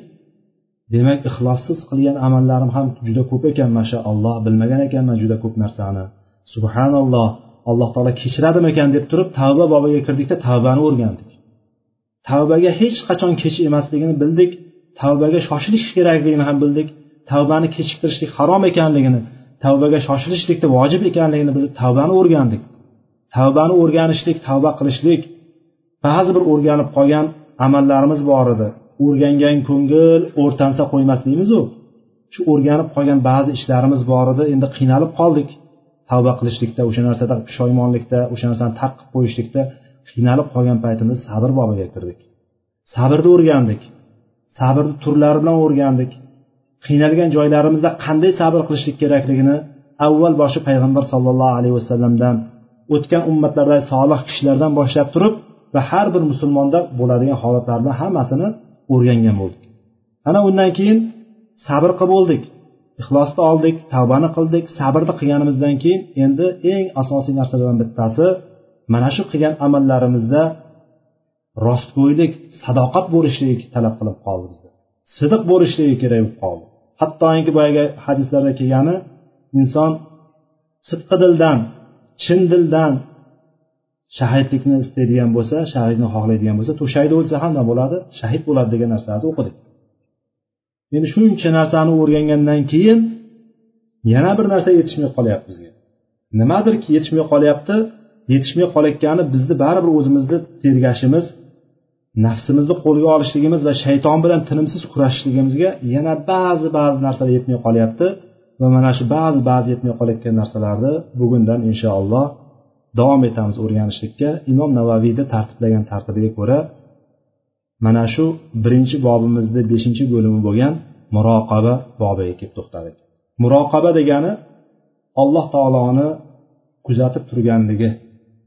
demak ixlossiz qilgan amallarim ham juda ko'p ekan mashaalloh bilmagan ekanman juda ko'p narsani. Subhanalloh alloh taolo kechiradimikan deb turib tavba bobiga kirdikda tavbani o'rgandik. Tavbaga hech qachon kech emasligini bildik. Tavbaga shoshilish kerakligini ham bildik. Tavbani kechiktirishlik harom ekanligini tavbaga shoshilishlikni vojib ekanligini bilib tavbani o'rgandik. Tavbani o'rganishlik tavba qilishlik ba'zi bir o'rganib qolgan amallarimiz bor edi. O'rgangan ko'ngil o'rtansa qo'ymas deymizu? Shu o'rganib qolgan ba'zi ishlarimiz bor edi endi qiynalib qoldik. Tavba qilishlikda o'sha narsada pushaymonlikda o'sha narsani tark qilib qo'yishlikda qiynalib qolgan paytimizda sabr bobiga kirdik. Sabrni o'rgandik. Sabrni turlari bilan o'rgandik. Qiynalgan joylarimizda qanday sabr qilishlik kerakligini avval boshi payg'ambar sollallohu alayhi vasallamdan o'tgan ummatlardagi solih kishilardan boshlab turib va har bir musulmonda bo'ladigan holatlarni hammasini o'rgangan bo'ldik. Ana undan keyin sabr qilib bo'ldik ixlosni oldik tavbani qildik sabrni qilganimizdan keyin endi eng asosiy narsalardan bittasi mana shu qilgan amallarimizda rostgo'ylik sadoqat bo'lishligi talab qilib qoldi sidiq bo'lishligi kerak bo'lib qoldi. Hattoki boyagi hadislarda kelgani inson sidqi dildan chin dildan shahidlikni istaydigan bo'lsa shahidni xohlaydigan bo'lsa to'shakda o'lsa ham nima bo'ladi? Shahid bo'ladi degan narsalarni o'qidik. Endi shuncha narsani o'rgangandan keyin yana bir narsa yetishmay qolyapti bizga. Nimadirki yetishmay qolyapti? Yetishmay qolayotgani bizni baribir o'zimizni tergashimiz nafsimizni qo'lga olishligimiz va shayton bilan tinimsiz kurashishligimizga yana ba'zi ba'zi narsalar yetmay qolyapti va mana shu ba'zi ba'zi yetmay qolayotgan narsalarni bugundan inshaalloh davom etamiz o'rganishlikka. Imom navaviyni tartiblagan tartibiga ko'ra mana shu birinchi bobimizni beshinchi bo'limi bo'lgan muroqaba bobiga kelib to'xtadik. Muroqaba degani alloh taoloni kuzatib turganligi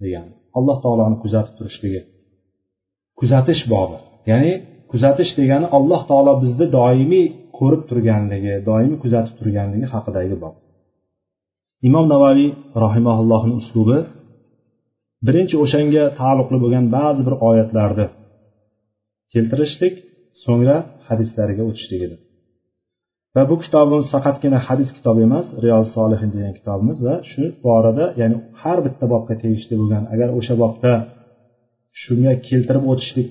degani alloh taoloni kuzatib turishligi. Kuzatish bobi. Ya'ni kuzatish degani alloh taolo bizni doimiy ko'rib turganligi doimiy kuzatib turganligi haqidagi bob. Imom navoiy rahimaullohni uslubi birinchi o'shanga taalluqli bo'lgan ba'zi bir oyatlarni keltirishlik so'ngra hadislarga o'tishlik edi. Va bu kitobimiz faqatgina hadis kitobi emas riyoz solihin degan kitobimiz va shu borada ya'ni har bitta bobga tegishli bo'lgan agar o'sha bobda shunga keltirib o'tishlik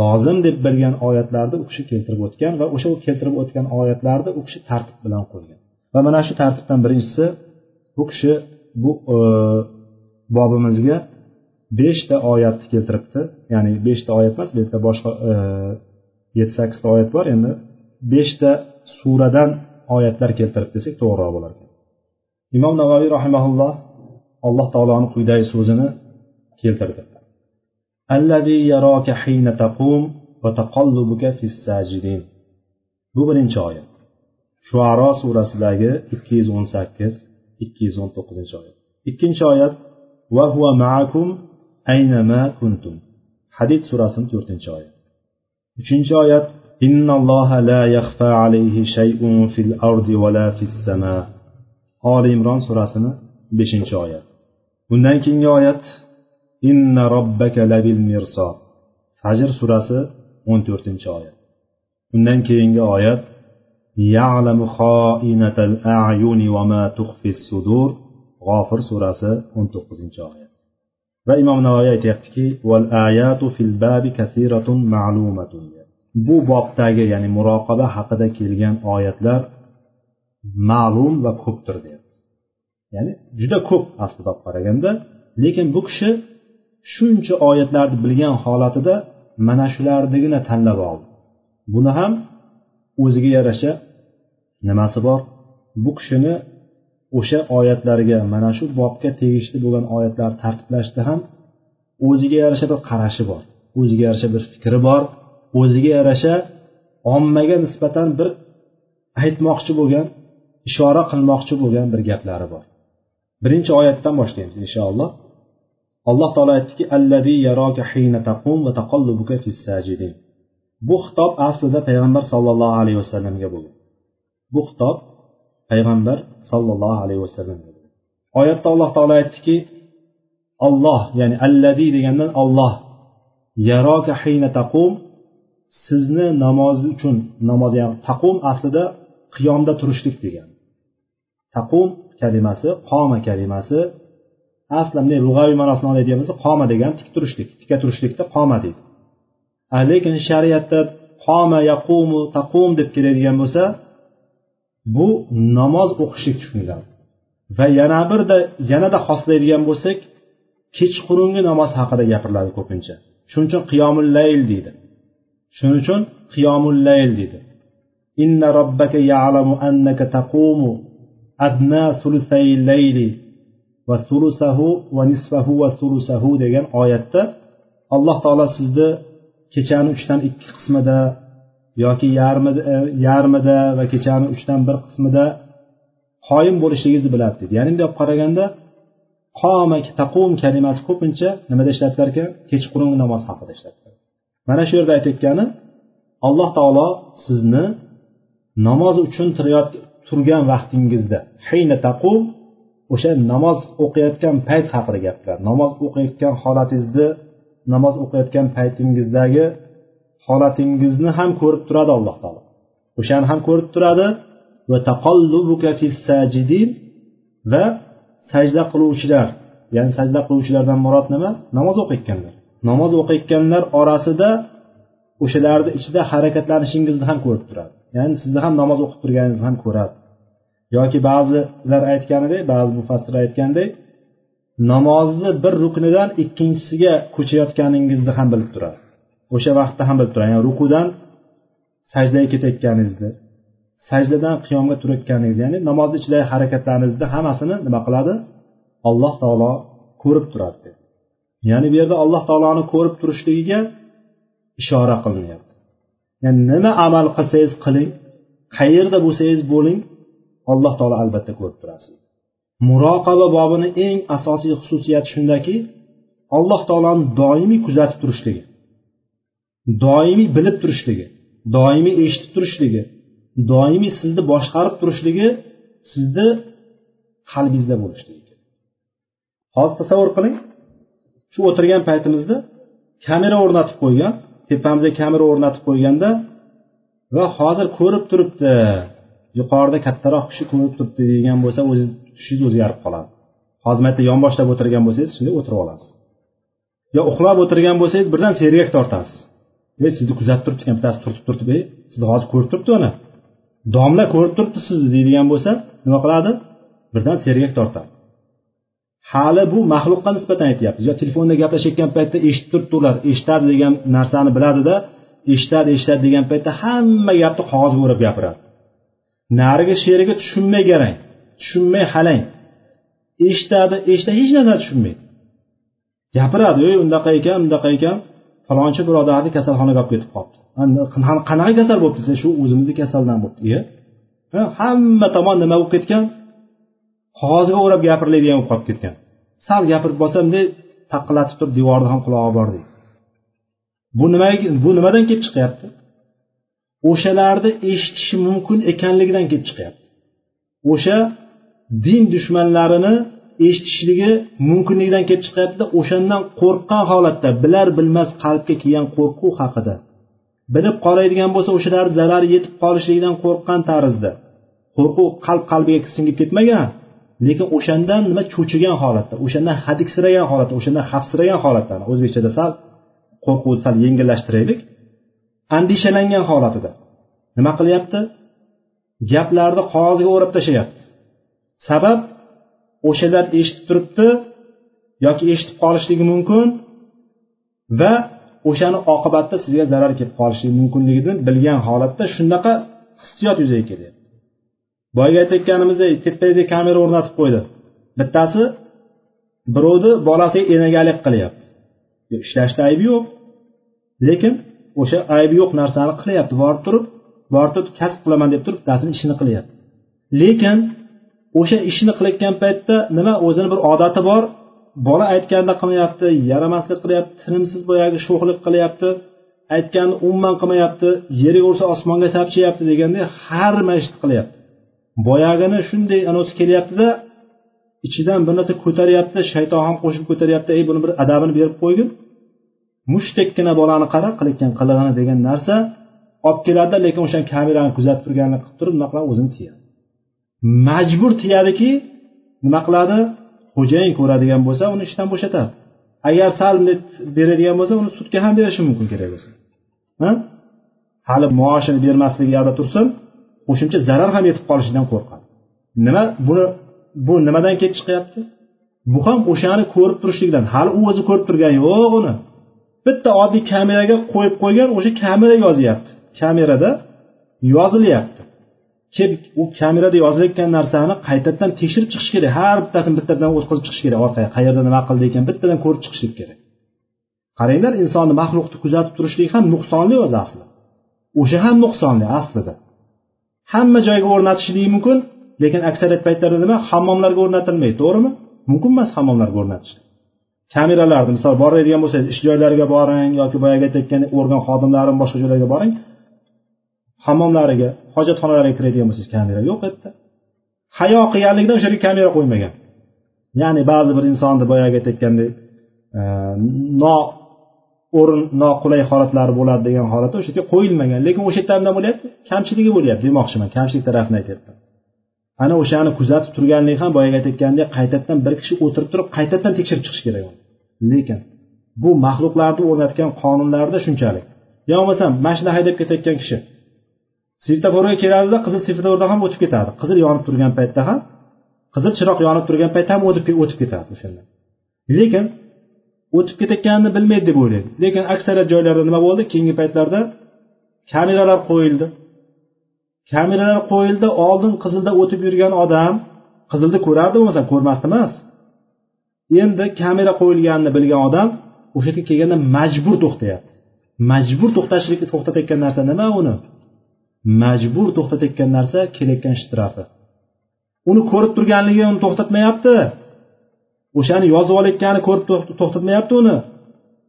lozim deb bilgan oyatlarni u kishi keltirib o'tgan va o'sha keltirib o'tgan oyatlarni u kishi tartib bilan qo'ygan. Va mana shu tartibdan birinchisi bu kishi bu e, bobimizga beshta oyatni keltiribdi. Ya'ni beshta oyat emas bu yerda boshqa e, yetti sakkizta oyat bor. Endi beshta suradan oyatlar keltirib desak to'g'riroq bo'lar ekan. Imom navoiy rahimaulloh alloh taoloni quyidagi so'zini keltirdi. allazi yaraka hina taqum va taqallubuka fis sajidin bu birinchi oyat. Shuaro surasidagi ikki yuz o'n sakkiz ikki yuz o'n to'qqizinchi oyat. Ikkinchi oyat va huva maakum aynama kuntum. Hadid surasini to'rtinchi oyat uchinchi oyat innalloha la yaxfa alayhi shay'un fil ardi va la fis sama oli imron surasini beshinchi oyat. Bundan keyingi oyat inna robbaka labil mirsod. Fajr surasi o'n to'rtinchi oyat. Undan keyingi oyat ya'lamu xoinatal a'yuni va ma tuxfi sudur g'ofir surasi o'n to'qqizinchi oyat. Va imom navoiy aytyaptiki val ayatu fil babi kasiratun ma'lumatun bu bobdagi ya'ni muroqaba haqida kelgan oyatlar ma'lum va ko'pdir deyapti ya'ni juda ko'p aslida olib qaraganda lekin bu kishi shuncha oyatlarni bilgan holatida mana shularnigina tanlab oldi. Buni ham o'ziga yarasha nimasi bor? Bu kishini o'sha oyatlarga mana shu bobga tegishli bo'lgan oyatlarni tartiblashda ham o'ziga yarasha bir qarashi bor o'ziga yarasha bir fikri bor o'ziga yarasha ommaga nisbatan bir aytmoqchi bo'lgan ishora qilmoqchi bo'lgan bir gaplari bor. Birinchi oyatdan boshlaymiz inshaalloh alloh taolo aytdiki bu xitob aslida payg'ambar sollallohu alayhi vasallamga bo'lgan bu xitob payg'ambar sollallohu alayhi vasallamga oyatda alloh taolo aytdiki olloh ya'ni allazi degandan olloh yaroka hina taqum sizni namoz uchun namoz ya'ni taqum aslida qiyomda turishlik degan. Taqum kalimasi qoma kalimasi asli bunday lug'aviy ma'nosini oladigan bo'lsa qoma degan tik turishlik tika turishlikda qoma deydi. Lekin shariatda qoma yaqumu taqum deb keladigan bo'lsa bu namoz o'qishlik tushuniladi. Va yana birda yanada xoslaydigan bo'lsak kechqurungi namoz haqida gapiriladi ko'pincha. Shuning uchun qiyomul layl deydi. Shuning uchun qiyomul layl deydi. Inna robbaka ya'lamu annaka taqumu adna sulusay layli va sulusahu va nisfahu va sulusahu degan oyatda alloh taolo sizni kechani uchdan ikki qismida yoki yarmida e, yarmida va kechani uchdan bir qismida qoyim bo'lishligingizni biladi deydi ya'ni bunday olib qaraganda qoma taqum kalimasi ko'pincha nimada ishlatilar ekan? Kechqurungi namoz haqida ishlatilar mana shu yerda aytayotgani alloh taolo sizni namoz uchun turgan vaqtingizda hayna taqum o'sha namoz o'qiyotgan payt haqida gapiradi. Namoz o'qiyotgan holatingizni namoz o'qiyotgan paytingizdagi holatingizni ham ko'rib turadi alloh taolo. O'shani ham ko'rib turadi. Va va sajda qiluvchilar ya'ni sajda qiluvchilardan murod nima? Namoz o'qiyotganlar. Namoz o'qiyotganlar orasida o'shalarni ichida harakatlanishingizni ham ko'rib turadi. Ya'ni sizni ham namoz o'qib turganingizni ham ko'radi. Yoki ba'zilar aytganidek ba'zi mufassirlar aytgandek namozni bir ruknidan ikkinchisiga ko'chayotganingizni ham bilib turadi. O'sha vaqtda ham bilib turadi. Ya'ni rukudan sajdaga ketayotganingizni sajdadan qiyomga turayotganingizni ya'ni namozni ichidagi harakatlaringizni hammasini nima qiladi? Alloh taolo ko'rib turadi ya'ni bu yerda alloh taoloni ko'rib turishligiga ishora qilinyapti. Ya'ni nima amal qilsangiz qiling qayerda bo'lsangiz bo'ling alloh taolo albatta ko'rib turasiz muroqaba bobini eng asosiy xususiyati shundaki alloh taoloni doimiy kuzatib turishligi doimiy bilib turishligi doimiy eshitib turishligi doimiy sizni boshqarib turishligi sizni qalbingizda bo'lishligi hozir tasavvur qiling shu o'tirgan paytimizda kamera o'rnatib qo'ygan tepamizga kamera o'rnatib qo'yganda va hozir ko'rib turibdi. Yuqorida kattaroq kishi ko'rib turibdi degan bo'lsa o'zi tushingiz o'zgarib qoladi. Hozir mayerda yonboshlab o'tirgan bo'lsangiz shunday o'tirib olasiz. Yo uxlab o'tirgan bo'lsangiz birdan sergak tortasiz. Ey sizni kuzatib turibdi ekan bittasi turtib turtib ey sizni hozir ko'rib turibdi uni. Domla ko'rib turibdi sizni deydigan bo'lsa nima qiladi? Birdan sergak tortadi. Hali bu maxluqqa nisbatan aytyapmiz yo telefonda gaplashayotgan paytda eshitib turibdi ular eshitadi degan narsani biladida eshitadi eshitadi degan paytda hamma gapni qog'ozga o'rab gapiradi. Narigi sherigi tushunmay garang tushunmay halang. Eshitadi eshitadi hech narsani tushunmaydi. Gapiradi ey undaqa ekan bundaqa ekan. Falonchi birodarni kasalxonaga olib ketib qolibdi. Qanaqa kasal bo'libdi desa shu o'zimizni kasaldan bo'libdi iya hamma tomon nima bo'lib ketgan? Qog'ozga o'rab gapiriladigan bo'lib qolib ketgan. Sal gapirib bo'lsam bunday taqillatib turib devorni ham qulog'i bor deydi bu nima bu nimadan kelib chiqyapti? O'shalarni eshitishi mumkin ekanligidan kelib chiqyapti. O'sha din dushmanlarini eshitishligi mumkinligidan kelib chiqyaptida o'shandan qo'rqqan holatda bilar bilmas qalbga kelgan qo'rquv haqida. Bilib qoladigan bo'lsa o'shalarni zarari yetib qolishligidan qo'rqqan tarzda. Qo'rquv qalb qalbiga singib ketmagan lekin o'shandan nima cho'chigan holatda o'shandan hadiksiragan holatda o'shandan xavfsiragan holatda o'zbekchada sal qo'rquvni sal yengillashtiraylik. Andishalangan holatida. Nima qilyapti? Gaplarni qog'ozga o'rab tashlayapti. Sabab o'shalar eshitib turibdi yoki eshitib qolishligi mumkin va o'shani oqibatda sizga zarar kelib qolishligi mumkinligini bilgan holatda shunaqa hissiyot yuzaga kelyapti. Boyagi aytayotganimizdek tepadagi kamera o'rnatib qo'ydi. Bittasi birovni bolasiga enagalik qilyapti. Ishlashda aybi yo'q. Lekin o'sha aybi yo'q narsani qilyapti. Borib turib borib turib kasb qilaman deb turib bittasini ishini qilyapti. Lekin o'sha ishni qilayotgan paytda nima o'zini bir odati bor bola aytganda qilmayapti yaramaslik qilyapti tinimsiz boyagi sho'xlik qilyapti aytganni umuman qilmayapti yerga ursa osmonga sapchiyapti deganday har nima ishni qilyapti. Boyagini shunday anavisi kelyaptida ichidan bir narsa ko'taryapti shayton ham qo'shib ko'taryapti ey buni bir adabini berib qo'ygin. Mushtdekkina bolani qara qilayotgan qilig'ini degan narsa olib keladida lekin o'sha kamerani kuzatib turganini qilib turib nima qiladi? O'zini tiyadi. Majbur tiyadiki nima qiladi? Xo'jayin ko'radigan bo'lsa uni ishdan bo'shatadi agar sal beradigan bo'lsa uni sudga ham berishi mumkin kerak bo'lsa. Hali maoshini bermasligi yoqda tursin qo'shimcha zarar ham yetib qolishidan qo'rqadi. Nima buni bu nimadan kelib chiqyapti? Bu ham o'shani ko'rib turishlikdan. Hali u o'zi ko'rib turgani yo'q uni. Bitta oddiy kameraga qo'yib qo'ygan o'sha kamera yozyapti kamerada yozilyapti. Kelib u kamerada yozilayotgan narsani qaytadan tekshirib chiqish kerak. Har bittasini bittadan o'tkazib chiqish kerak. Orqaga qayerda nima qildi ekan bittadan ko'rib chiqishlik kerak. Qaranglar insonni maxluqni kuzatib turishlik ham nuqsonli o'zi asli o'sha ham nuqsonli aslida. Hamma joyga o'rnatishligi mumkin lekin aksariyat paytlarda nima? Hammomlarga o'rnatilmaydi to'g'rimi? Mumkin emas hammomlarga o'rnatish. Kameralarni misol boradigan bo'lsangiz ish joylariga boring yoki boyagi aytayotgan organ xodimlari boshqa joylarga boring hammomlariga hojatxonalariga kiradigan bo'lsangiz kamera yo'q u yerda hayo qilganligidan o'sha yerga kamera qo'ymagan. Ya'ni ba'zi bir insonni boyagi aytayotgandek e, no o'rin noqulay holatlari bo'ladi degan holatda o'sha yerga qo'yilmagan. Lekin o'sha yerda nima bo'lyapti? Kamchiligi bo'lyapti demoqchiman kamchilik tarafini aytyapman. Ana o'shani kuzatib turganlik ham boyagi aytayotgandek qaytadan bir kishi o'tirib turib qaytadan tekshirib chiqish kerak lekin bu maxluqlarni o'rnatgan qonunlarda shunchalik. Yo bo'lmasam mashina haydab ketayotgan kishi svetoforga keladida qizil svetofordan ham o'tib ketadi. Qizil yonib turgan paytda ham qizil chiroq yonib turgan paytda ham o'tib o'tib ketadi o'shanda. Lekin o'tib ketayotganini bilmaydi deb o'ylaydi. Lekin aksariyat joylarda nima bo'ldi? Keyingi paytlarda kameralar qo'yildi. Kameralar qo'yildi oldin qizilda o'tib yurgan odam qizilni ko'rardi bo'lmasa ko'rmasdi emas endi kamera qo'yilganini bilgan odam o'sha yerga kelganda majbur to'xtayapti. Majbur to'xtashlik to'xtatayotgan narsa nima uni? Majbur to'xtatayotgan narsa kelayotgan shtrafi. Uni ko'rib turganligi uni to'xtatmayapti. O'shani yozib olayotgani ko'rib to'xtatmayapti uni.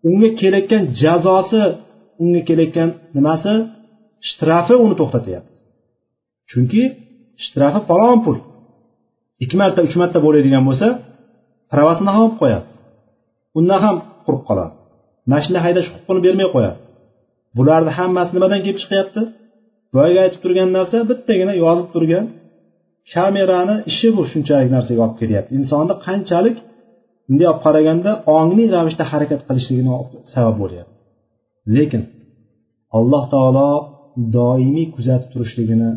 Unga kelayotgan jazosi unga kelayotgan nimasi? Shtrafi uni to'xtatyapti chunki shtrafi falon pul. Ikki marta uch marta bo'ladigan bo'lsa pravasini ham olib qo'yadi. Undan ham qurib qoladi. Mashina haydash huquqini bermay qo'yadi. Bularni hammasi nimadan kelib chiqyapti? Boyagi aytib turgan narsa bittagina yozib turgan kamerani ishi bu shunchalik narsaga olib kelyapti. Insonni qanchalik bunday olib qaraganda ongli ravishda harakat qilishligini sabab bo'lyapti. Lekin alloh taolo doimiy kuzatib turishligini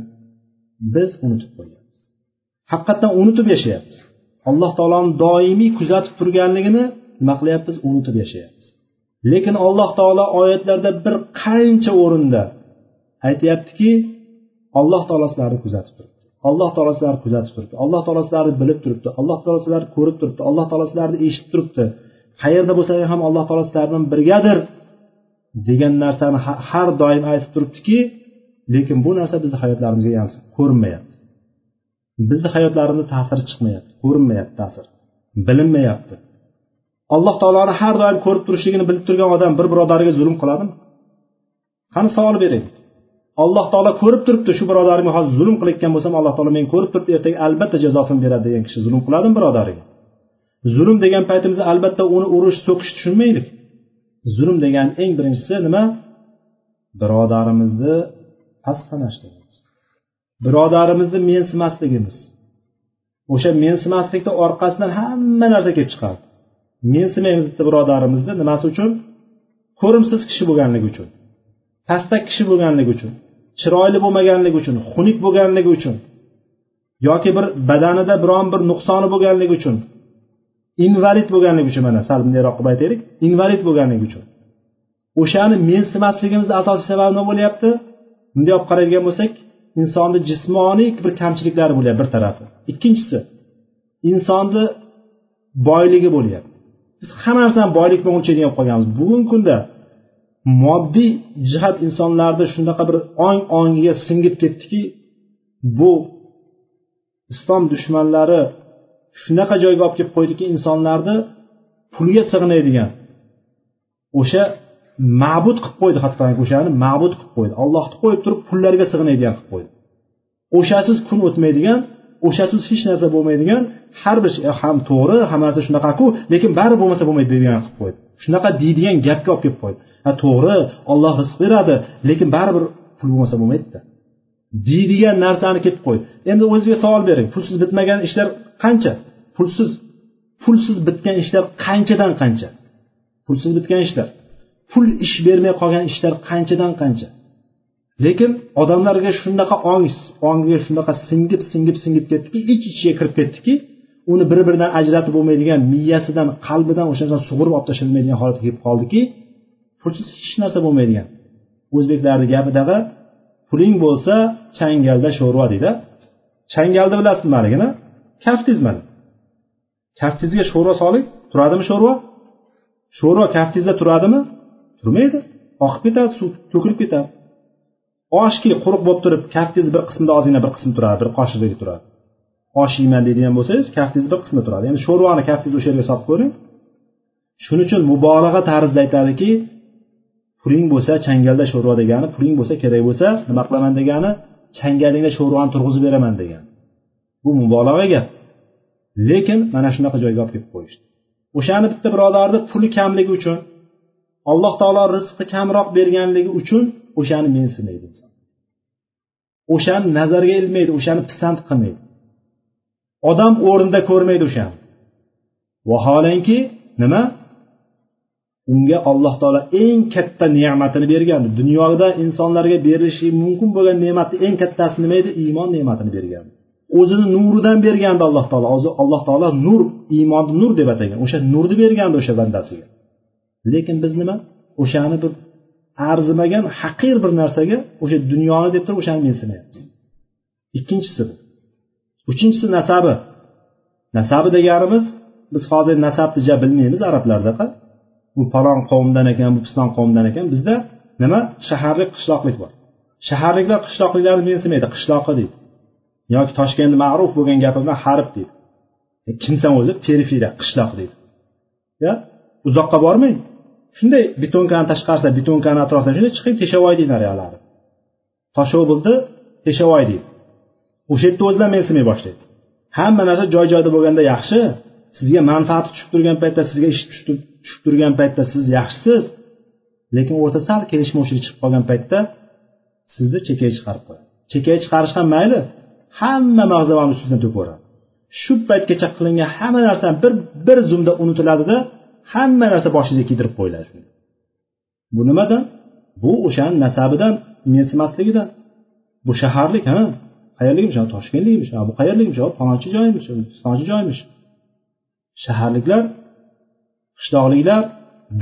biz unutib qo'yyapmiz haqiqatdan unutib yashayapmiz. Alloh taoloni doimiy kuzatib turganligini nima qilyapmiz? Unutib yashayapmiz. Lekin alloh taolo oyatlarda bir qancha o'rinda aytyaptiki alloh taolo sizlarni kuzatib turibdi. Alloh taolo sizlarni kuzatib turibdi. Alloh taolo sizlarni bilib turibdi. Alloh taolo sizlarni ko'rib turibdi. Alloh taolo sizlarni eshitib turibdi. Qayerda bo'lsang ham alloh taolo sizlar bilan birgadir degan narsani har doim aytib turibdiki lekin bu narsa bizni hayotlarimizga ko'rinmayapti. Bizni hayotlarimizda ta'siri chiqmayapti. Ko'rinmayapti ta'sir. Bilinmayapti. Alloh taoloni har doim ko'rib turishligini bilib turgan odam bir birodariga zulm qiladimi? Qani savol bering. Alloh taolo ko'rib turibdi shu birodarimga hozir zulm qilayotgan bo'lsam alloh taolo men ko'rib turibdi ertaga albatta jazosini beradi degan kishi zulm qiladimi birodariga? Zulm degan paytimizda albatta uni urish so'kish tushunmaylik. Zulm degan eng birinchisi nima? Birodarimizni past sanashligimiz birodarimizni mensimasligimiz. O'sha mensimaslikni orqasidan hamma narsa kelib chiqadi mensimaymiz bitta birodarimizni nimasi uchun? Ko'rimsiz kishi bo'lganligi uchun. Pastak kishi bo'lganligi uchun. Chiroyli bo'lmaganligi uchun. Xunuk bo'lganligi uchun. Yoki bir badanida biron bir nuqsoni bo'lganligi uchun. Invalid bo'lganligi uchun mana sal bundayroq qilib aytaylik. Invalid bo'lganligi uchun. O'shani mensimasligimizni asosiy sababi nima bo'lyapti? Bunday olib qaraydigan bo'lsak insonni jismoniy bir kamchiliklari bo'lyapti bir tarafi. Ikkinchisi insonni boyligi bo'lyapti biz hamma narsani boylik bilan o'lchaydigan bo'lib qolganmiz. Bugungi kunda moddiy jihat insonlarni shunaqa bir ong ongiga singib ketdiki bu islom dushmanlari shunaqa joyga olib kelib qo'ydiki insonlarni pulga sig'inadigan o'sha ma'bud qilib qo'ydi hattoki o'shani ma'bud qilib qo'ydi. Allohni qo'yib turib pullarga sig'inadigan qilib qo'ydi. O'shasiz kun o'tmaydigan o'shasiz hech narsa bo'lmaydigan har bir şey ham to'g'ri hamma narsa shunaqaku lekin bari bo'lmasa bo'lmaydi deydigan qilib qo'ydi. Shunaqa deydigan gapga olib kelib qo'ydi. Ha to'g'ri olloh rizq beradi lekin baribir pul bo'lmasa bo'lmaydida. Deydigan narsani kelib qo'ydi. Endi o'zingizga savol bering pulsiz bitmagan ishlar qancha? Pulsiz pulsiz bitgan ishlar qanchadan qancha? Pulsiz bitgan ishlar pul ish bermay qolgan ishlar qanchadan qancha. Lekin odamlarga shunaqa ong ongiga shunaqa singib singib singib ketdiki ich ichiga kirib ketdiki uni bir biridan ajratib bo'lmaydigan miyasidan qalbidan o'sha narsani sug'urib olib tashlanmaydigan holatga kelib qoldiki pulsiz hech narsa bo'lmaydigan. O'zbeklarni gapidagi puling bo'lsa changalda sho'rva deydi. Changalni bilasizmi haligini? Kaftiz mana kaftizga sho'rva soling turadimi sho'rva? Sho'rva kaftizda turadimi? Turmaydi. Oqib ketadi suv to'kilib ketadi. Oshki quruq bo'lib turib kaftingizni bir qismida ozgina bir qismi turadi bir qoshiqdagi turadi. Osh yeyman deydigan bo'lsangiz kaftingizni bir qismida turadi. Ya'ni sho'rvani kaftingizni o'sha yerga solib ko'ring. Shuning uchun mubolag'a tarzida aytadiki puling bo'lsa changalda sho'rva degani puling bo'lsa kerak bo'lsa nima qilaman degani changalingda sho'rvani turg'izib beraman degan bu mubolag'a gap. Lekin mana shunaqa joyga olib kelib qo'yishdi. O'shani bitta birodarni puli kamligi uchun alloh taolo rizqni kamroq berganligi uchun o'shani mensimaydi o'shani nazarga ilmaydi o'shani pisand qilmaydi. Odam o'rnida ko'rmaydi o'shani. Vaholanki nima? Unga alloh taolo eng katta ne'matini bergandi. Dunyoda insonlarga berilishi mumkin bo'lgan ne'matni eng kattasi nima edi iymon ne'matini bergan o'zini nuridan bergandi alloh taolo. Alloh taolo nur iymonni nur deb atagan. O'sha nurni bergandi o'sha bandasiga. Lekin biz nima? O'shani bir arzimagan haqir bir narsaga o'sha dunyoni deb turib o'shani mensimayapmiz. Ikkinchisi bu. Uchinchisi nasabi. Nasabi deganimiz biz hozir nasabni ja bilmaymiz arablardaqa bu falon qavmdan ekan bu piston qavmdan ekan. Bizda nima? Shaharlik qishloqlik bor. Shaharliklar qishloqliklarni mensimaydi qishloqi deydi. Yoki toshkentni ma'ruf bo'lgan gapi bilan harib deydi. E, kimsan o'zi? Periferiya qishloq deydi. Ya uzoqqa bormang. Shunday betonkani tashqarisida betonkani atrofida shunday chiqib teshavoy deydi naryoqlari toshobulni teshavoy deydi. O'sha yerda o'zidan mensimay boshlaydi. Hamma narsa joy joyida bo'lganda yaxshi sizga manfaati tushib turgan paytda sizga ish tushib turgan paytda siz yaxshisiz. Lekin o'rtada sal kelishmovchilik chiqib qolgan paytda sizni chekkaga chiqarib qo'yadi. Chekkaga chiqarish ham mayli hamma mag'zavani ustingizdan to'kaveradi shu paytgacha qilingan hamma narsa bir bir zumda unutiladida hamma narsa boshingizga kiydirib qo'yiladi. Bu nimadan bu o'shani nasabidan mensimasligidan. Bu shaharlik ha? Qayerlikmish toshkentlikmish bu qayerlikmish falonchi joymish pistonchi joymish shaharliklar qishloqliklar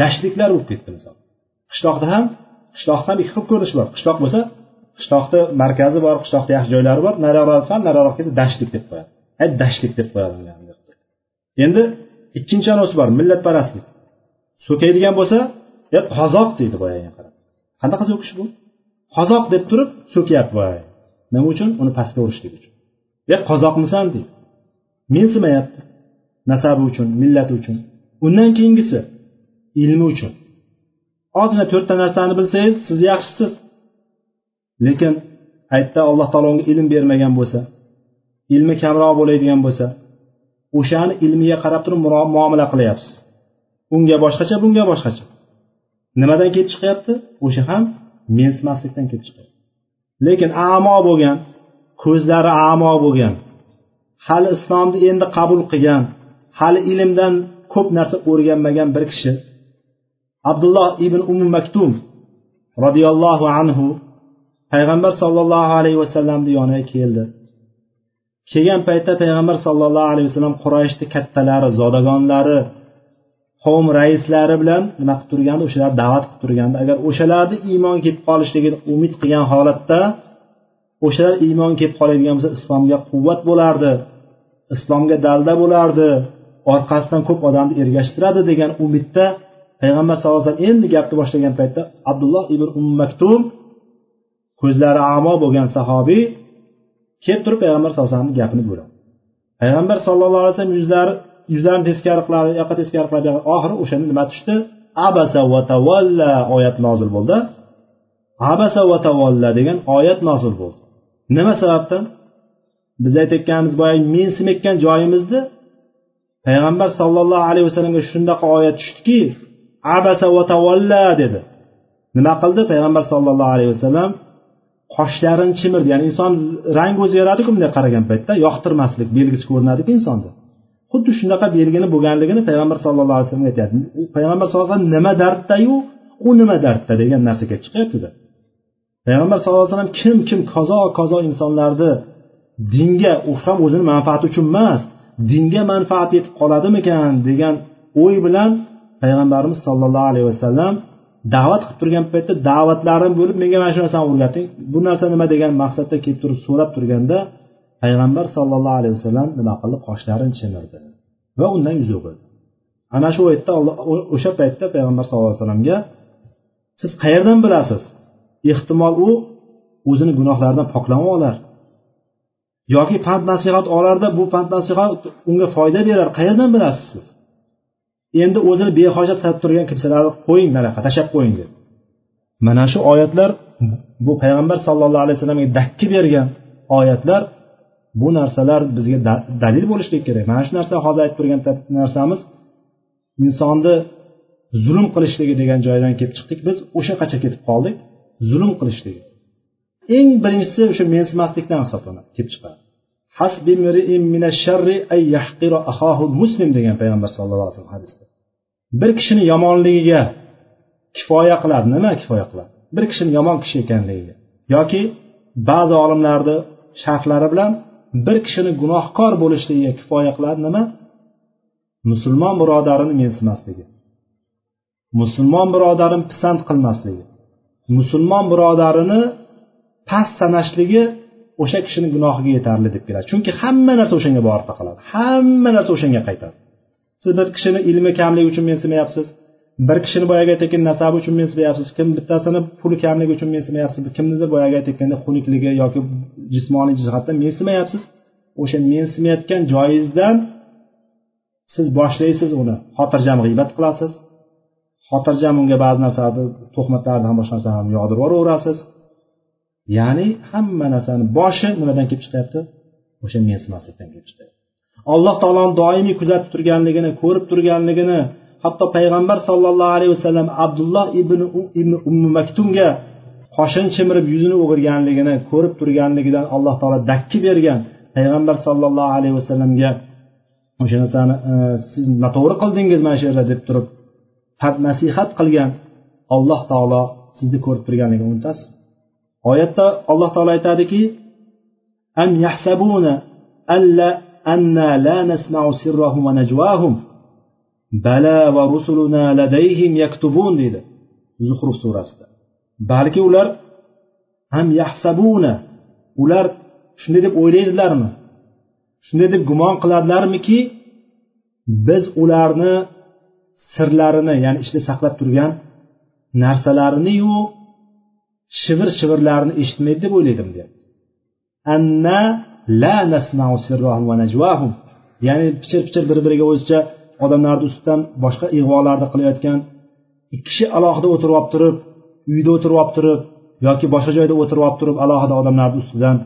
dashtliklar bo'lib ketdi misol. Qishloqda ham qishloqda ham ikki xil ko'rinish bor. Qishloq bo'lsa qishloqni markazi bor qishloqda yaxshi joylari bor. Nariroqda sal nariroqqa ketib dashtlik deb qo'yadi. Dashtlik deb qo'yadi. Endi ikkinchi anavisi bor millatparastlik. So'kaydigan bo'lsa e qozoq deydi boyaga qarab. Qanaqa so'kish bu? Qozoq deb turib so'kyapti boyagi. Nima uchun? Uni pastga urishlik uchun. E qozoqmisan deydi. Mensimayapti. Nasabi uchun millati uchun. Undan keyingisi ilmi uchun. Ozgina to'rtta narsani bilsangiz siz yaxshisiz. Lekin aytda alloh taolo unga ilm bermagan bo'lsa ilmi kamroq bo'ladigan bo'lsa o'shani ilmiga qarab turib muomala qilyapsiz. Unga boshqacha bunga boshqacha. Nimadan kelib chiqyapti? O'sha ham mensimaslikdan kelib chiqyapti. Lekin amo bo'lgan ko'zlari amo bo'lgan hali islomni endi qabul qilgan hali ilmdan ko'p narsa o'rganmagan bir kishi abdulloh ibn umu maktum roziyallohu anhu payg'ambar sollallohu alayhi vasallamni yoniga keldi. Kelgan paytda payg'ambar sollallohu alayhi vasallam qurayshni kattalari zodagonlari qavm raislari bilan nima qilib turgandi? O'shalar da'vat qilib turgandi. Agar o'shalarni iymon kelib qolishligini umid qilgan holatda o'shalar iymon kelib qoladigan bo'lsa islomga quvvat bo'lardi islomga dalda bo'lardi orqasidan ko'p odamni ergashtiradi degan umidda payg'ambar sallallohu alayhi vasallam endi gapni boshlagan paytda abdulloh ibn um maktum ko'zlari amo bo'lgan sahobiy kelib turib payg'ambar sallallohu alayhi vasallamni gapini bo'ladi payg'ambar sallallohu alayhi vasallam yuzlari yuzlarini teskari qiladi yoqqa teskari qiladi oxiri o'shanda nima tushdi? Abasa va tavalla oyat nozil bo'ldi. Abasa va tavalla degan oyat nozil bo'ldi. Nima sababdan? Biz aytayotganimiz boyagi mensimayotgan joyimizni payg'ambar sollallohu alayhi vasallamga shundaqa oyat tushdiki abasa va tavalla dedi. Nima qildi? Payg'ambar sollallohu alayhi vasallam qoshlarini chimirdi ya'ni inson rangi o'zgaradiku bunday qaragan paytda yoqtirmaslik belgisi ko'rinadiku insonda. Xuddi shunaqa belgini bo'lganligini payg'ambar sallallohu alayhi vasallam aytyapti. Payg'ambar sallallohu alayhi vasallam nima darddayu? U nima dardda degan narsaga chiqyaptida. Payg'ambar sallallohu alayhi vasallam kim kim kazo kazo insonlarni dinga u ham o'zini manfaati uchun emas dinga manfaat yetib qoladimikan degan o'y bilan payg'ambarimiz sollallohu alayhi vasallam da'vat qilib turgan paytda da'vatlarim bo'lib menga mana shu narsani o'rgating. Bu narsa nima degan maqsadda kelib turib so'rab turganda payg'ambar sollallohu alayhi vasallam nima qildi? Qoshlarini chimirdi va undan yuz o'girdi ana shu paytda o'sha paytda payg'ambar sallallohu alayhi vasallamga siz qayerdan bilasiz? Ehtimol u o'zini gunohlaridan poklanib olar yoki pand nasihat olarda bu pand nasihat unga foyda berar. Qayerdan bilasiz siz? Endi o'zini behojat sanab turgan kimsalarni qo'ying manaqa tashlab qo'ying deb. Mana shu oyatlar bu payg'ambar sallallohu alayhi vasallamga dakki bergan oyatlar bu narsalar bizga dalil bo'lishligi kerak. Mana shu narsa hozir aytib turgan narsamiz insonni zulm qilishligi degan joydan kelib chiqdik biz o'sha qacha ketib qoldik zulm qilishligi eng birinchisi o'sha mensimaslikdan hisoblanadi kelib chiqadi. Degan payg'ambar sallallohu alayhi vasallam hadisda. Bir kishini yomonligiga kifoya qiladi. Nima kifoya qiladi? Bir kishini yomon kishi ekanligiga yoki ba'zi olimlarni sharhlari bilan bir kishini gunohkor bo'lishligiga kifoya qiladi. Nima? Musulmon birodarini mensimasligi musulmon birodarini pisand qilmasligi musulmon birodarini past sanashligi o'sha kishini gunohiga yetarli deb keladi. Chunki hamma narsa o'shanga borib taqaladi hamma narsa o'shanga qaytadi. Siz bir kishini ilmi kamligi uchun mensimayapsiz bir kishini boyagi aytayotgan nasabi uchun mensimayapsiz kim bittasini puli kamligi uchun mensimayapsiz kimnidir boyagi aytayotganda xunukligi yoki jismoniy jihatdan mensimayapsiz o'sha mensimayotgan joyingizdan siz boshlaysiz uni. Xotirjam g'iybat qilasiz. Xotirjam unga ba'zi narsalarni tuhmatlarni ham boshqa narsalarni yog'dirib yuboraverasiz. Ya'ni hamma narsani boshi nimadan kelib chiqyapti? O'sha mensimaslikdan kelib chiqyapti. Alloh taoloni doimiy kuzatib turganligini ko'rib turganligini hatto payg'ambar sollallohu alayhi vasallam abdulloh ibn ibn ummu maktumga qoshini chimirib yuzini o'girganligini ko'rib turganligidan alloh taolo dakki bergan payg'ambar sollallohu alayhi vasallamga o'sha narsani e, siz noto'g'ri qildingiz mana shu yerda deb turib nasihat qilgan alloh taolo sizni ko'rib turganligini unutasiz. Oyatda alloh taolo aytadiki am yahsabuna alla anna la nasma'u sirrahum va najwahum. Bala va rusuluna ladayhim yaktubun deydi zuhruf surasida. Balki ular ham yahsabuna ular shunday deb o'ylaydilarmi? Shunday deb gumon qiladilarmiki biz ularni sirlarini ya'ni ichida saqlab turgan narsalarini narsalariniyu shivir shivirlarini eshitmaydi deb o'ylaydim deyapti anna la nasmau sirrahum va najvahum ya'ni pichir pichir bir biriga o'zicha odamlarni ustidan boshqa ig'volarni qilayotgan ikki kishi alohida o'tirib olib turib uyda o'tirib olib turib yoki boshqa joyda o'tirib olib turib alohida odamlarni ustidan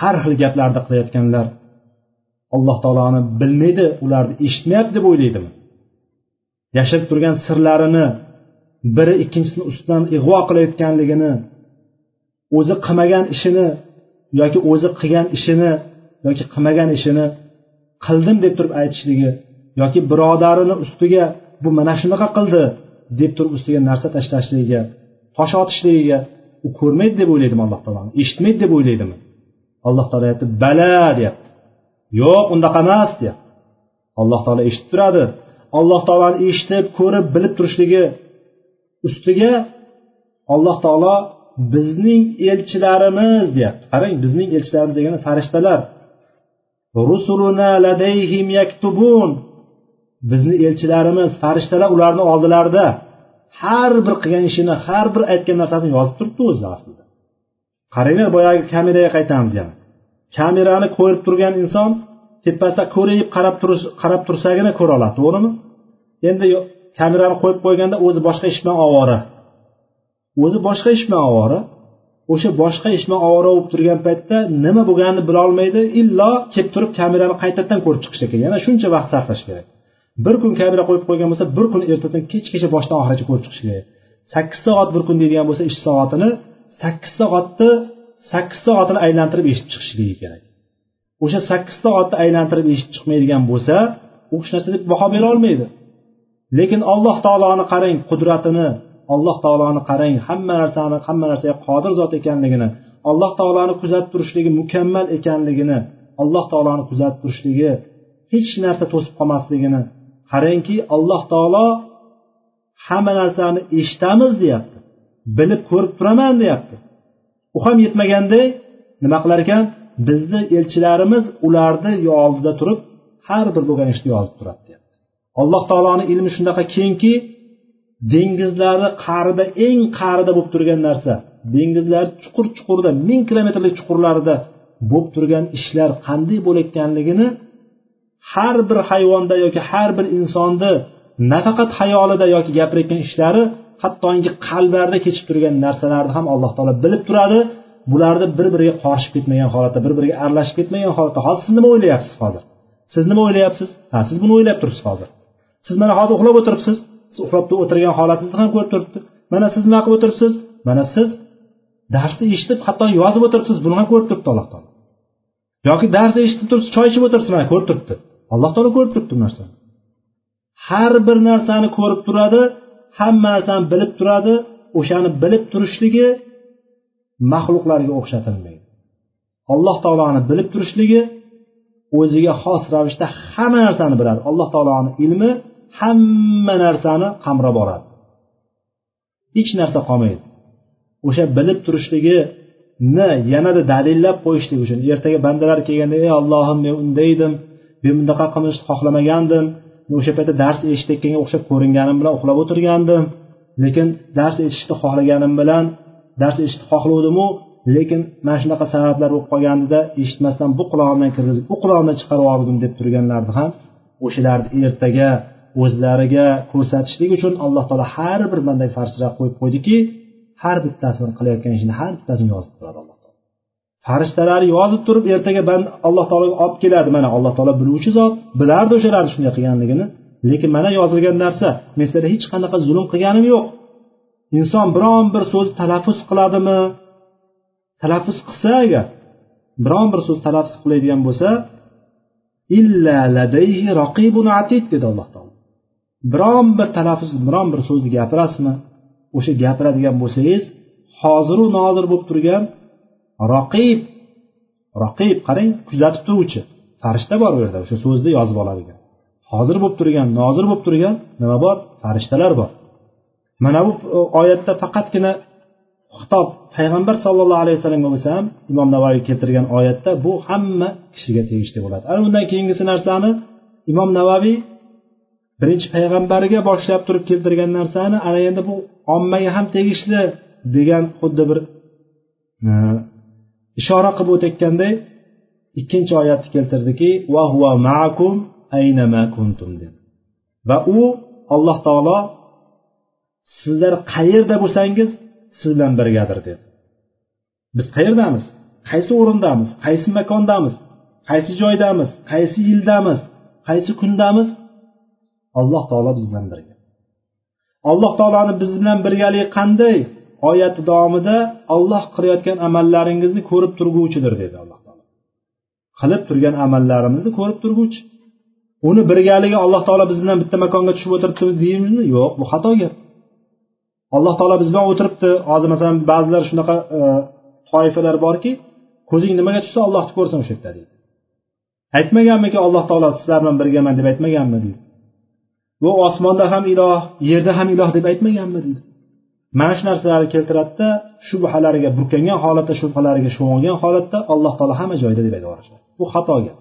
har xil gaplarni qilayotganlar alloh taoloni bilmaydi ularni eshitmayapti deb o'ylaydimi yashirib turgan sirlarini biri ikkinchisini ustidan ig'vo qilayotganligini o'zi qilmagan ishini yoki o'zi qilgan ishini yoki qilmagan ishini qildim deb turib aytishligi yoki birodarini ustiga bu mana shunaqa qildi deb turib ustiga narsa tashlashligiga tosh otishligiga u ko'rmaydi deb o'ylaydimi alloh taoloni? Eshitmaydi deb o'ylaydimi? Alloh taolo aytyapti bala deyapti. Yo'q unaqa emas deyapti. Alloh taolo eshitib turadi. Alloh taoloni eshitib ko'rib bilib turishligi ustiga alloh taolo bizning elchilarimiz deyapti. Qarang bizning elchilarimiz degani farishtalar. Rusuluna ladayhim yaktubun. Bizni elchilarimiz farishtalar ularni oldilarida. Har bir qilgan ishini har bir aytgan narsasini yozib turibdi o'zi aslida. Qaranglar boyagi kameraga qaytamiz yana. Kamerani ko'rib turgan inson tepasida ko'rayib qarab turish qarab tursagina ko'ra oladi to'g'rimi? Endi kamerani qo'yib qo'yganda o'zi boshqa ish bilan ovora. O'zi boshqa ish bilan ovora o'sha boshqa ish bilan ovora bo'lib turgan paytda nima bo'lganini bilolmaydi illo kelib turib kamerani qaytadan ko'rib chiqish kerak yana shuncha vaqt sarflash kerak. Bir kun kamera qo'yib qo'ygan bo'lsa bir kun ertadan kechgacha boshdan oxirigacha ko'rib chiqish kerak. Sakkiz soat bir kun deydigan bo'lsa ish soatini sakkiz soatni sakkiz soatini aylantirib eshitib chiqishligi kerak. O'sha sakkiz soatni aylantirib eshitib chiqmaydigan bo'lsa u hech narsa deb baho bera olmaydi. Lekin alloh taoloni qarang qudratini alloh taoloni qarang hamma narsani hamma narsaga qodir zot ekanligini alloh taoloni kuzatib turishligi mukammal ekanligini alloh taoloni kuzatib turishligi hech narsa to'sib qolmasligini qarangki alloh taolo hamma narsani eshitamiz deyapti bilib ko'rib turaman deyapti. U ham yetmaganday nima qilar ekan? Bizni elchilarimiz ularni oldida turib har bir bo'lgan ishni yozib turadi deyapti. Alloh taoloni ilmi shunaqa kengki dengizlari qa'rida eng qa'rida bo'lib turgan narsa dengizlar chuqur chuqurda ming kilometrlik chuqurlarida bo'lib turgan ishlar qanday bo'layotganligini har bir hayvonda yoki har bir insonni nafaqat hayolida yoki gapirayotgan ishlari hattoki qalblarida kechib turgan narsalarni ham alloh taolo bilib turadi. Bularni bir biriga qorishib ketmagan holatda bir biriga aralashib ketmagan holatda hozir siz nima o'ylayapsiz hozir? Siz nima o'ylayapsiz? Ha siz buni o'ylab turibsiz hozir. Siz mana hozir uxlab o'tiribsiz. Siz o'tirgan holatingizni ham ko'rib turibdi. Mana siz nima qilib o'tiribsiz? Mana siz darsni eshitib hatto yozib o'tiribsiz buni ham ko'rib turibdi alloh taolo. Yoki dars eshitib turibsiz choy ichib o'tiribsiz mana ko'rib turibdi. Alloh taolo ko'rib turibdi bu narsani. Har bir narsani ko'rib turadi hamma narsani bilib turadi o'shani bilib turishligi maxluqlarga o'xshatilmaydi. Alloh taoloni bilib turishligi o'ziga xos ravishda hamma narsani biladi. Alloh taoloni ilmi hamma narsani qamrab boradi hech narsa qolmaydi. O'sha bilib turishligini yanada dalillab qo'yishlik uchun ertaga bandalar kelganda ey ollohim men unday edim men bunaqa qilishni xohlamagandim o'sha paytda dars eshitayotganga o'xshab ko'ringanim bilan uxlab o'tirgandim lekin dars eshitishni xohlaganim bilan dars eshitishni xohlovdimu lekin mana shunaqa sabablar bo'lib qolgandida eshitmasdan bu qulog'imdan kirgizib bu qulog'imdan chiqarib yubordim deb turganlarni ham o'shalarni ertaga o'zlariga ko'rsatishlik uchun alloh taolo har bir bandaga farishtalar qo'yib qo'ydiki har bittasini qilayotgan ishini har bittasini yozib turadi alloh taolo. Farishtalar yozib turib ertaga band alloh taologa olib keladi. Mana alloh taolo biluvchi zot bilardi o'shalarni shunday qilganligini. Lekin mana yozilgan narsa men sizlarga hech qanaqa zulm qilganim yo'q. Inson biron bir so'z talaffuz qiladimi? Talaffuz qilsa agar biron bir so'z talaffuz qiladigan bo'lsa illa ladayhi raqibun atid dedi alloh taolo. Biron bir talaffuz biron bir so'zni gapirasizmi? O'sha gapiradigan bo'lsangiz hoziru nozir bo'lib turgan roqib roqib qarang kuzatib turuvchi farishta bor bu yerda o'sha so'zni yozib oladigan. Hozir bo'lib turgan nozir bo'lib turgan nima bor? Farishtalar bor. Mana bu e, oyatda faqatgina xitob payg'ambar sallallohu alayhi vasallamga bo'lsa ham imom navoiy keltirgan oyatda bu hamma kishiga tegishli bo'ladi. Ana undan keyingisi narsani imom navaviy birinchi payg'ambariga boshlab turib keltirgan narsani ana endi bu ommaga ham tegishli degan xuddi bir e, ishora qilib o'tayotganday ikkinchi oyatni keltirdiki va u alloh taolo sizlar qayerda bo'lsangiz siz bilan birgadir dedi. Biz qayerdamiz? Qaysi o'rindamiz? Qaysi makondamiz? Qaysi joydamiz? Qaysi yildamiz? Qaysi kundamiz? Alloh taolo biz bilan birga. Alloh taoloni biz bilan birgaligi qanday oyati davomida olloh qilayotgan amallaringizni ko'rib turguvchidir dedi alloh taolo. Qilib turgan amallarimizni ko'rib turguvchi. Uni birgaligi alloh taolo biz bilan bitta makonga tushib o'tiribdi deymizmi yo'q bu xato gap. Alloh taolo biz bilan o'tiribdi. Hozir masalan ba'zilar shunaqa e, toifalar borki ko'zing nimaga tushsa ollohni ko'rsin o'sha yerda deydi. Aytmaganmiki alloh taolo sizlar bilan birgaman deb aytmaganmi deydi. Bu osmonda ham iloh yerda ham iloh deb aytmaganmi deydi mana shu narsalarni keltiradida shubhalariga burkangan holatda shubhalariga sho'ng'igan holatda alloh taolo hamma joyda deb aytib bu xato gap.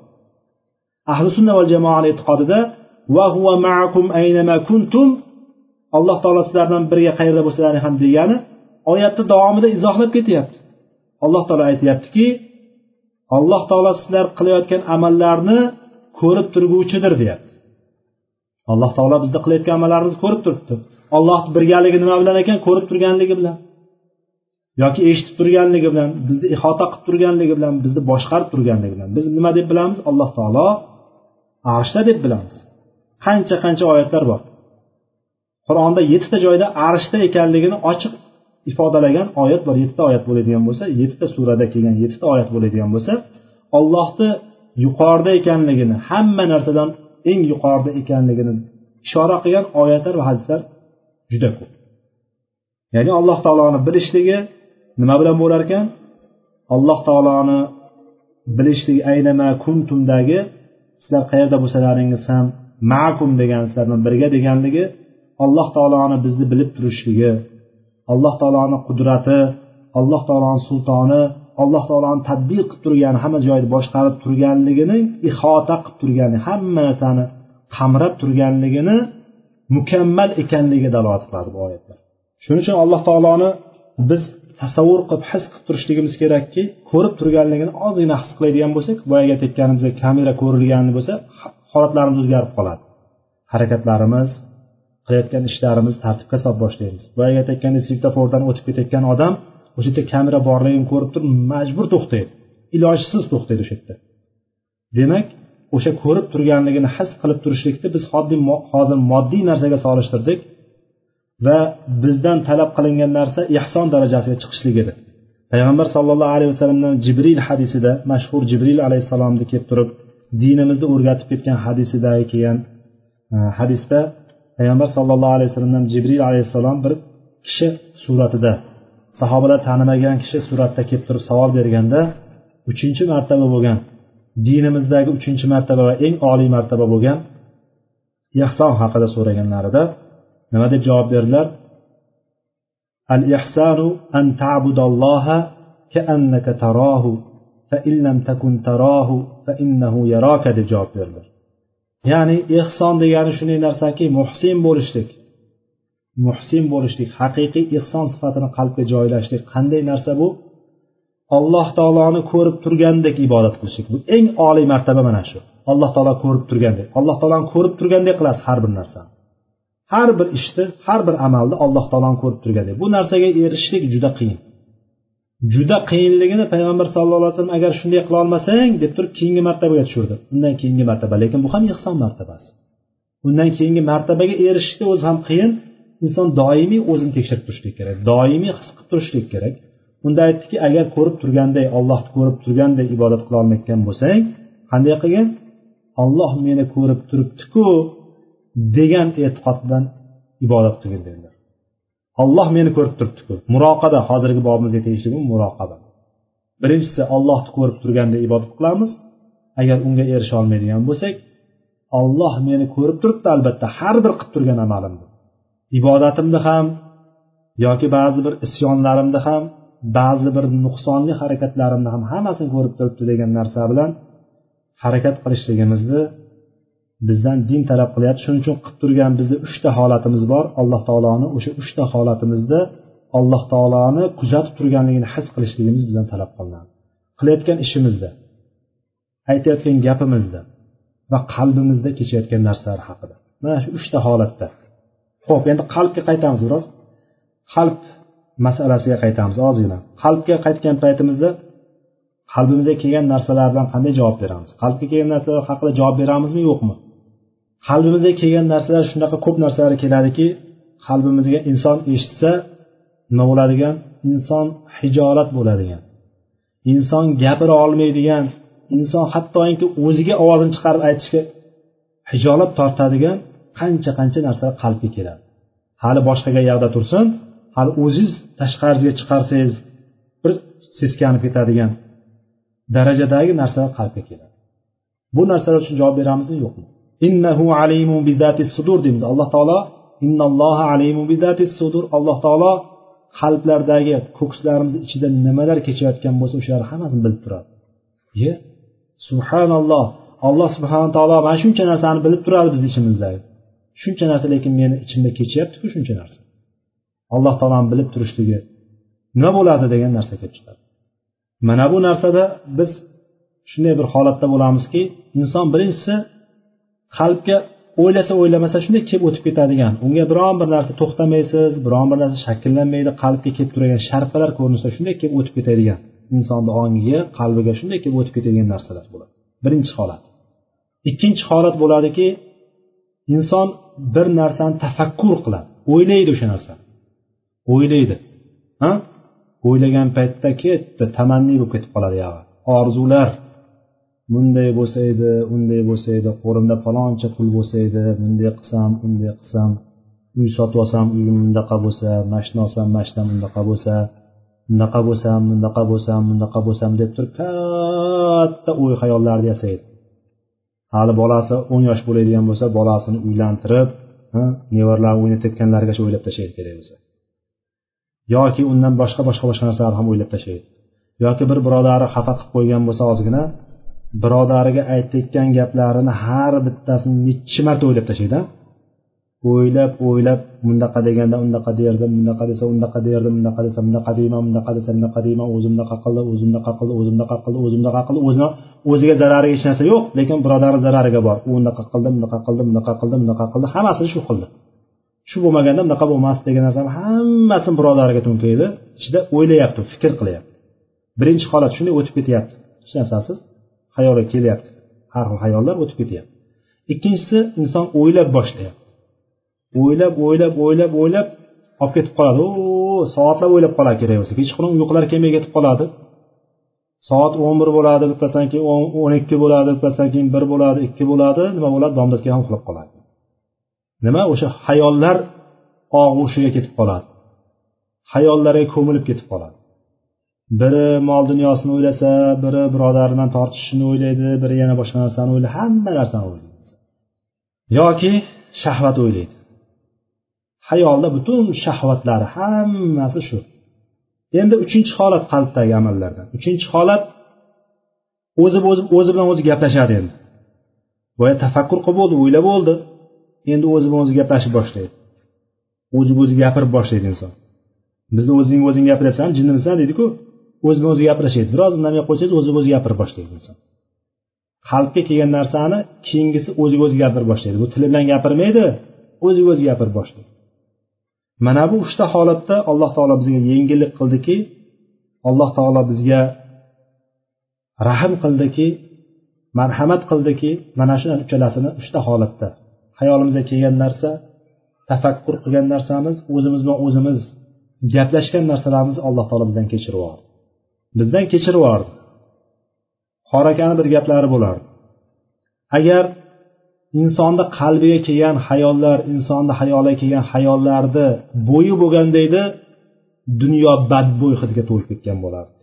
Ahli sunna va jamoani e'tiqodida va ma'akum aynama kuntum? Alloh taolo sizlar bilan birga qayerda bo'lsalaring ham degani oyatni davomida izohlab ketyapti. Alloh taolo aytyaptiki alloh taolo sizlar qilayotgan amallarni ko'rib turguvchidir deyapti. Alloh taolo bizni qilayotgan amallarimizni ko'rib turibdi. Ollohni birgaligi nima bilan ekan? Ko'rib turganligi bilan. Yoki eshitib turganligi bilan bizni ihota qilib turganligi bilan bizni boshqarib turganligi bilan. Biz nima deb bilamiz? Alloh taolo arshda deb bilamiz. Qancha qancha oyatlar bor. Qur'onda yettita joyda arshda ekanligini ochiq ifodalagan oyat bor. Yettita oyat bo'ladigan bo'lsa yettita surada kelgan yettita oyat bo'ladigan bo'lsa ollohni yuqorida ekanligini hamma narsadan eng yuqorida ekanligini ishora qilgan oyatlar va hadislar juda ko'p. Ya'ni alloh taoloni bilishligi nima bilan bo'lar ekan? Alloh taoloni bilishligi aynama kuntumdagi sizlar qayerda bo'lsalaringiz ham makum degan sizlar bilan birga deganligi alloh taoloni bizni bilib turishligi alloh taoloni qudrati alloh taoloni sultoni alloh taoloni tadbiq qilib turgani hamma joyda boshqarib turganligini ihota qilib turgani hamma narsani qamrab turganligini mukammal ekanligiga dalolat qiladi bu oyatlar. Shuning uchun alloh taoloni biz tasavvur qilib his qilib turishligimiz kerakki ko'rib turganligini ozgina his qiladigan bo'lsak boyagi aytayotganimizdek kamera ko'rilgan bo'lsa holatlarimiz o'zgarib qoladi. Harakatlarimiz qilayotgan ishlarimizni tartibga solib boshlaymiz. Boyagi aytayotgandek svetofordan o'tib ketayotgan odam o'sha yerda kamera borligini ko'rib turib majbur to'xtaydi ilojsiz to'xtaydi o'sha yerda. Demak o'sha ko'rib turganligini his qilib turishlikni biz oddiy hozir moddiy narsaga solishtirdik va bizdan talab qilingan narsa ehson darajasiga chiqishlik edi. Payg'ambar sollallohu alayhi vasallamdan jibril hadisida mashhur jibril alayhissalomni kelib turib dinimizni o'rgatib ketgan hadisidagi kelgan e, hadisda payg'ambar sollallohu alayhi vasallamdan jibril alayhissalom bir kishi suratida sahobalar tanimagan kishi suratda kelib turib savol berganda uchinchi martaba bo'lgan dinimizdagi uchinchi martaba va eng oliy martaba bo'lgan ehson haqida so'raganlarida nima deb javob berdilar? Al ihsanu an ta'budalloha kaannaka tarahu fa in lam takun tarahu fa innahu yaraka deb javob berdilar. Ya'ni ehson degani shunday narsaki muhsin bo'lishlik. Muhsin bo'lishlik haqiqiy ehson sifatini qalbga joylashlik qanday narsa bu? Alloh taoloni ko'rib turgandek ibodat qilishlik. Bu eng oliy martaba mana shu. Alloh taolo ko'rib turgandek. Alloh taoloni ko'rib turgandek qilasiz har bir narsani. Har bir ishni har bir amalni alloh taoloni ko'rib turgandek. Bu narsaga erishishlik juda qiyin. Juda qiyinligini payg'ambar sallallohu alayhi vasallam agar shunday qila olmasang deb turib keyingi martabaga tushirdi. Undan keyingi martaba lekin bu ham ehson martabasi. Undan keyingi martabaga erishishni o'zi ham qiyin. Inson doimiy o'zini tekshirib turishlik kerak doimiy his qilib turishlik kerak. Unda aytdiki agar ko'rib turganday ollohni ko'rib turganday ibodat qilolmayotgan bo'lsang qanday qilgin? Olloh meni ko'rib turibdiku degan e'tiqod bilan ibodat qilgin dedilar. Olloh meni ko'rib turibdiku. Muroqaba hozirgi bobimizga tegishli bu muroqaba birinchisi ollohni ko'rib turganday ibodat qilamiz. Agar unga erisha olmaydigan bo'lsak olloh meni ko'rib turibdi albatta. Har bir qilib turgan amalimni ibodatimni ham yoki ba'zi bir isyonlarimni ham ba'zi bir nuqsonli harakatlarimni ham hammasini ko'rib turibdi degan narsa bilan harakat qilishligimizni bizdan din talab qilyapti. Shuning uchun qilib turgan bizni uchta holatimiz bor. Alloh taoloni o'sha uchta holatimizda alloh taoloni kuzatib turganligini his qilishligimiz bizdan talab qilinadi. Qilayotgan ishimizda aytayotgan gapimizda va qalbimizda kechayotgan narsalar haqida. Mana shu uchta holatda ho'p endi qalbga qaytamiz biroz. Qalb masalasiga qaytamiz ozgina. Qalbga qaytgan paytimizda qalbimizga kelgan narsalar bilan qanday javob beramiz? Qalbga kelgan narsalar haqida javob beramizmi yo'qmi? Qalbimizga kelgan narsalar shunaqa ko'p narsalar keladiki qalbimizga inson eshitsa nima bo'ladigan? Inson hijolat bo'ladigan. Inson gapira olmaydigan. Inson hattoki o'ziga ovozini chiqarib aytishga hijolat tortadigan qancha qancha narsalar qalbga keladi. Hali boshqaga yoqda tursin hali o'ziz tashqariga chiqarsangiz bir seskanib ketadigan darajadagi narsalar qalbga keladi. Bu narsalar uchun javob beramizmi? Yo'qmi? Innahu alimun bizati sudur deymiz. Alloh taolo innalloha alimun bizati sudur. Alloh taolo qalblardagi ko'kslarimiz ichida nimalar kechayotgan bo'lsa o'shalarni hammasini bilib turadi. Ye subhanalloh. Alloh subhana taolo mana shuncha narsani bilib turadi bizni ichimizdagi shuncha narsa lekin meni ichimda kechyaptiku shuncha narsa. Alloh taoloni bilib turishligi nima bo'ladi degan narsa kelib chiqadi. Mana bu narsada biz shunday bir holatda bo'lamizki inson birinchisi qalbga o'ylasa o'ylamasa shunday kelib o'tib ketadigan unga biron bir narsa to'xtamaysiz biron bir narsa shakllanmaydi qalbga kelib turadigan sharpalar ko'rinsa shunday kelib o'tib ketadigan insonni ongiga qalbiga shunday kelib o'tib ketadigan narsalar bo'ladi. Birinchi holat. Ikkinchi holat bo'ladiki inson bir narsani tafakkur qiladi. O'ylaydi o'sha narsani o'ylaydi ha? O'ylagan paytda ketdi tamanniy bo'lib ketib qoladi yog'i orzular. Bunday bo'lsa edi unday bo'lsa edi qo'limda paloncha pul bo'lsa edi bunday qilsam unday qilsam uy sotib olsam uyim bundaqa bo'lsa mashina olsam mashinam bundaqa bo'lsa bunaqa bo'lsam bundaqa bo'lsam bundaqa bo'lsam deb turib katta o'y xayollarni yasaydi. Hali bolasi o'n yosh bo'ladigan bo'lsa bolasini uylantirib nevaralari o'ynatayotganlarigacha o'ylab tashlaydi kerak bo'lsa. Yoki undan boshqa boshqa boshqa narsalarni ham o'ylab tashlaydi. Yoki bir birodari xafa qilib qo'ygan bo'lsa ozgina birodariga aytayotgan gaplarini har bittasini nechi marta o'ylab tashlaydi o'ylab o'ylab bundaqa deganda undaqa derdim bundaqa desa undaqa derdim bunaqa desa bunaqa deyman bunaqa desa bunaqa deyman o'zi bunaqa qildi o'zi bunaqa qildi o'zi bunaqa qildi o'zi bunaqa qildi o'zini o'ziga zarari hech narsa yo'q lekin birodari zarariga bor. U unaqa qildi bunaqa qildi bunaqa qildi bunaqa qildi hammasini shu qildi. Shu bo'lmaganda bunaqa bo'lmasdi degan narsani hammasini birodariga to'nkaydi ichida o'ylayapti fikr qilyapti. Birinchi holat shunday o'tib ketyapti. Hech narsasiz xayolga kelyapti. Har xil xayollar o'tib ketyapti. Ikkinchisi inson o'ylab boshlayapti. O'ylab o'ylab o'ylab o'ylab olib ketib qoladi. U soatlab o'ylab qoladi kerak bo'lsa. Kechqurun uyqulari kelmay ketib qoladi. Soat o'n bir bo'ladi birpasdan keyin o'n ikki bo'ladi birpasdan keyin bir bo'ladi ikki bo'ladi. Nima bo'ladi? Domlasiga ham uxlab qoladi. Nima? O'sha xayollar og'ushiga ketib qoladi. Xayollarga ko'milib ketib qoladi. Biri mol dunyosini o'ylasa biri birodar bilan tortishishni o'ylaydi biri yana boshqa narsani o'ylaydi hamma narsani o'ylaydi. Yoki shahvat o'ylaydi. Hayolda butun shahvatlari hammasi shu. Endi uchinchi holat qalbdagi amallardan. Uchinchi holat o'zi o'zi bilan o'zi gaplashadi endi. Boya tafakkur qilib bo'ldi o'ylab bo'ldi. Endi o'zi bilan o'zi gaplashib boshlaydi. O'ziga o'zi gapirib boshlaydi inson. Bizni o'zing o'zing gapiryapsan jinnimisan deydiku o'zi bilan o'zi gapirishadi biroz indamay qo'ysangiz o'zi o'zi gapirib boshlaydi inson. Qalbga kelgan narsani keyingisi o'ziga o'zi gapirib boshlaydi. Bu tili bilan gapirmaydi o'ziga o'zi gapirib boshlaydi. Mana bu uchta holatda alloh taolo bizga yengillik qildiki alloh taolo bizga rahm qildiki marhamat qildiki mana shu uchalasini uchta holatda. Hayolimizga kelgan narsa tafakkur qilgan narsamiz o'zimiz bilan o'zimiz gaplashgan narsalarimizni alloh taolo bizdan kechirib yubordi bizdan kechirib yubordi xor akani bir gaplari bo'lardi. Agar insonni qalbiga kelgan hayollar insonni hayoliga kelgan hayollarni bo'yi bo'lganda edi dunyo badbo'y hidga to'lib ketgan bo'lardi.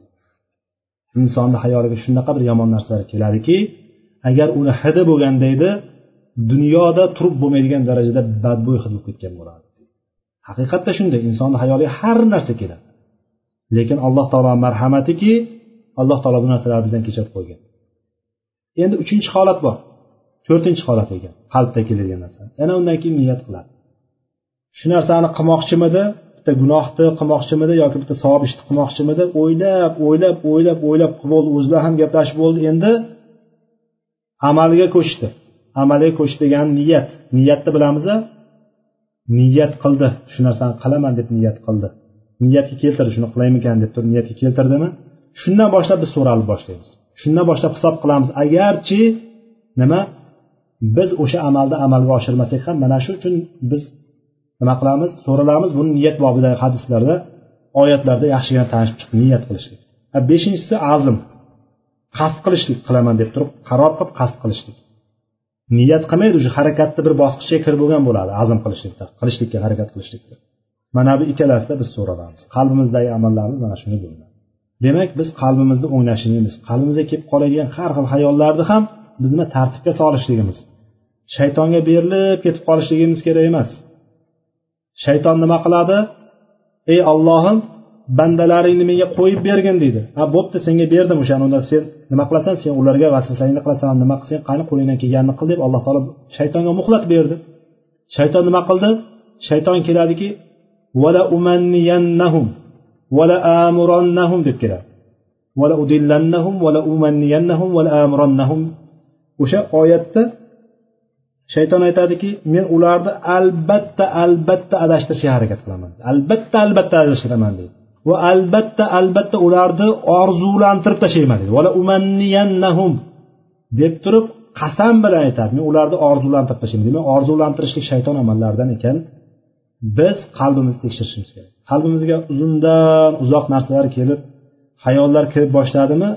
Insonni hayoliga shunaqa bir yomon narsalar keladiki agar uni hidi bo'lganda edi dunyoda turib bo'lmaydigan darajada badbo'y hid bo'lib ketgan bo'lardi. Haqiqatda shunday insonni hayoliga har narsa keladi. Lekin alloh taolo marhamatiki alloh taolo bu narsalarni bizdan kechirib qo'ygan. Endi uchinchi holat bor. To'rtinchi holat ekan qalbda keladigan narsa. Yana undan keyin niyat qiladi. Shu narsani qilmoqchimidi bitta gunohni qilmoqchimidi yoki bitta savob ishni qilmoqchimidi o'ylab o'ylab o'ylab o'ylab bo'ldi o'zi bilan ham gaplashib bo'ldi. Endi amalga ko'chdi. Amalga ko'chdi degani niyat. Niyatni bilamiz niyat qildi. Shu narsani qilaman deb niyat qildi. Niyatga keltirdi shuni qilaymikan deb turib niyatga keltirdimi? Shundan boshlab biz so'ralib boshlaymiz. Shundan boshlab hisob qilamiz. Agarchi nima? Biz o'sha amalni amalga oshirmasak ham mana shu uchun biz nima qilamiz? So'ralamiz buni niyat bobida hadislarda oyatlarda yaxshigina tanishib chiqdi niyat qilishlik. Beshinchisi azm. Qasd qilishlik qilaman deb turib qaror qilib qasd qilishlik. Niyat qilmaydi уже harakatni bir bosqichga kirib bo'lgan bo'ladi azm qilishlikda qilishlikka harakat qilishlikda. Mana bu ikkalasida biz so'ralamiz qalbimizdagi amallarimiz mana shuni bo'ladi demak biz qalbimizni o'ynashligimiz qalbimizga kelib qoladigan har xil hayollarni ham biz nima tartibga solishligimiz shaytonga berilib ketib qolishligimiz kerak emas. Shayton nima qiladi? Ey ollohim bandalaringni menga qo'yib bergin deydi. Ha bo'pti senga berdim o'shani unda sen nima qilasan? Sen ularga vasvasangni qilasan nima qilsang qani qo'lingdan kelganini qil deb alloh taolo shaytonga muhlat berdi. Shayton nima qildi? Shayton keladiki vala umanniyannahum vala amurannahum deb keladi. Vala udillannahum vala umanniyannahum vala amurannahum. O'sha oyatda shayton aytadiki men ularni albatta albatta adashtirishga harakat qilaman. Albatta albatta adashtiraman deydi. Va albatta albatta ularni orzulantirib tashlayman deydi. Umanniyannahum deb turib qasam bilan aytadi. Men ularni orzulantirib tashlayman demak orzulantirishlik shayton amallaridan ekan. Biz qalbimizni tekshirishimiz kerak. Qalbimizga uzundan uzoq narsalar kelib hayollar kirib boshladimi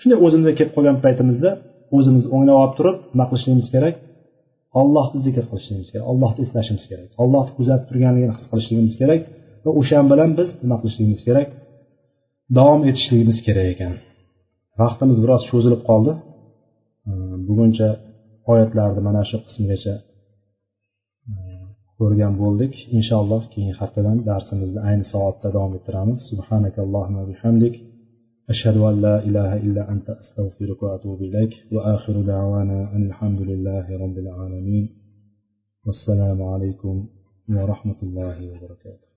shunday o'zimizga kelib qolgan paytimizda o'zimizni o'nglab olib turib nima qilishligimiz kerak? Ollohni zikr qilishligimiz kerak ollohni eslashimiz kerak ollohni kuzatib turganligini his qilishligimiz kerak va o'sha bilan biz nima qilishligimiz kerak? Davom etishligimiz kerak ekan. Vaqtimiz biroz cho'zilib qoldi. Buguncha oyatlarni mana shu qismigacha ko'rgan bo'ldik. Inshaalloh keyingi haftadan darsimizni ayni soatda davom ettiramiz. Bihamdik. أشهد أن لا إله إلا أنت أستغفرك وأتوب إليك. وآخر دعوانا أن الحمد لله رب العالمين. والسلام عليكم ورحمة الله وبركاته.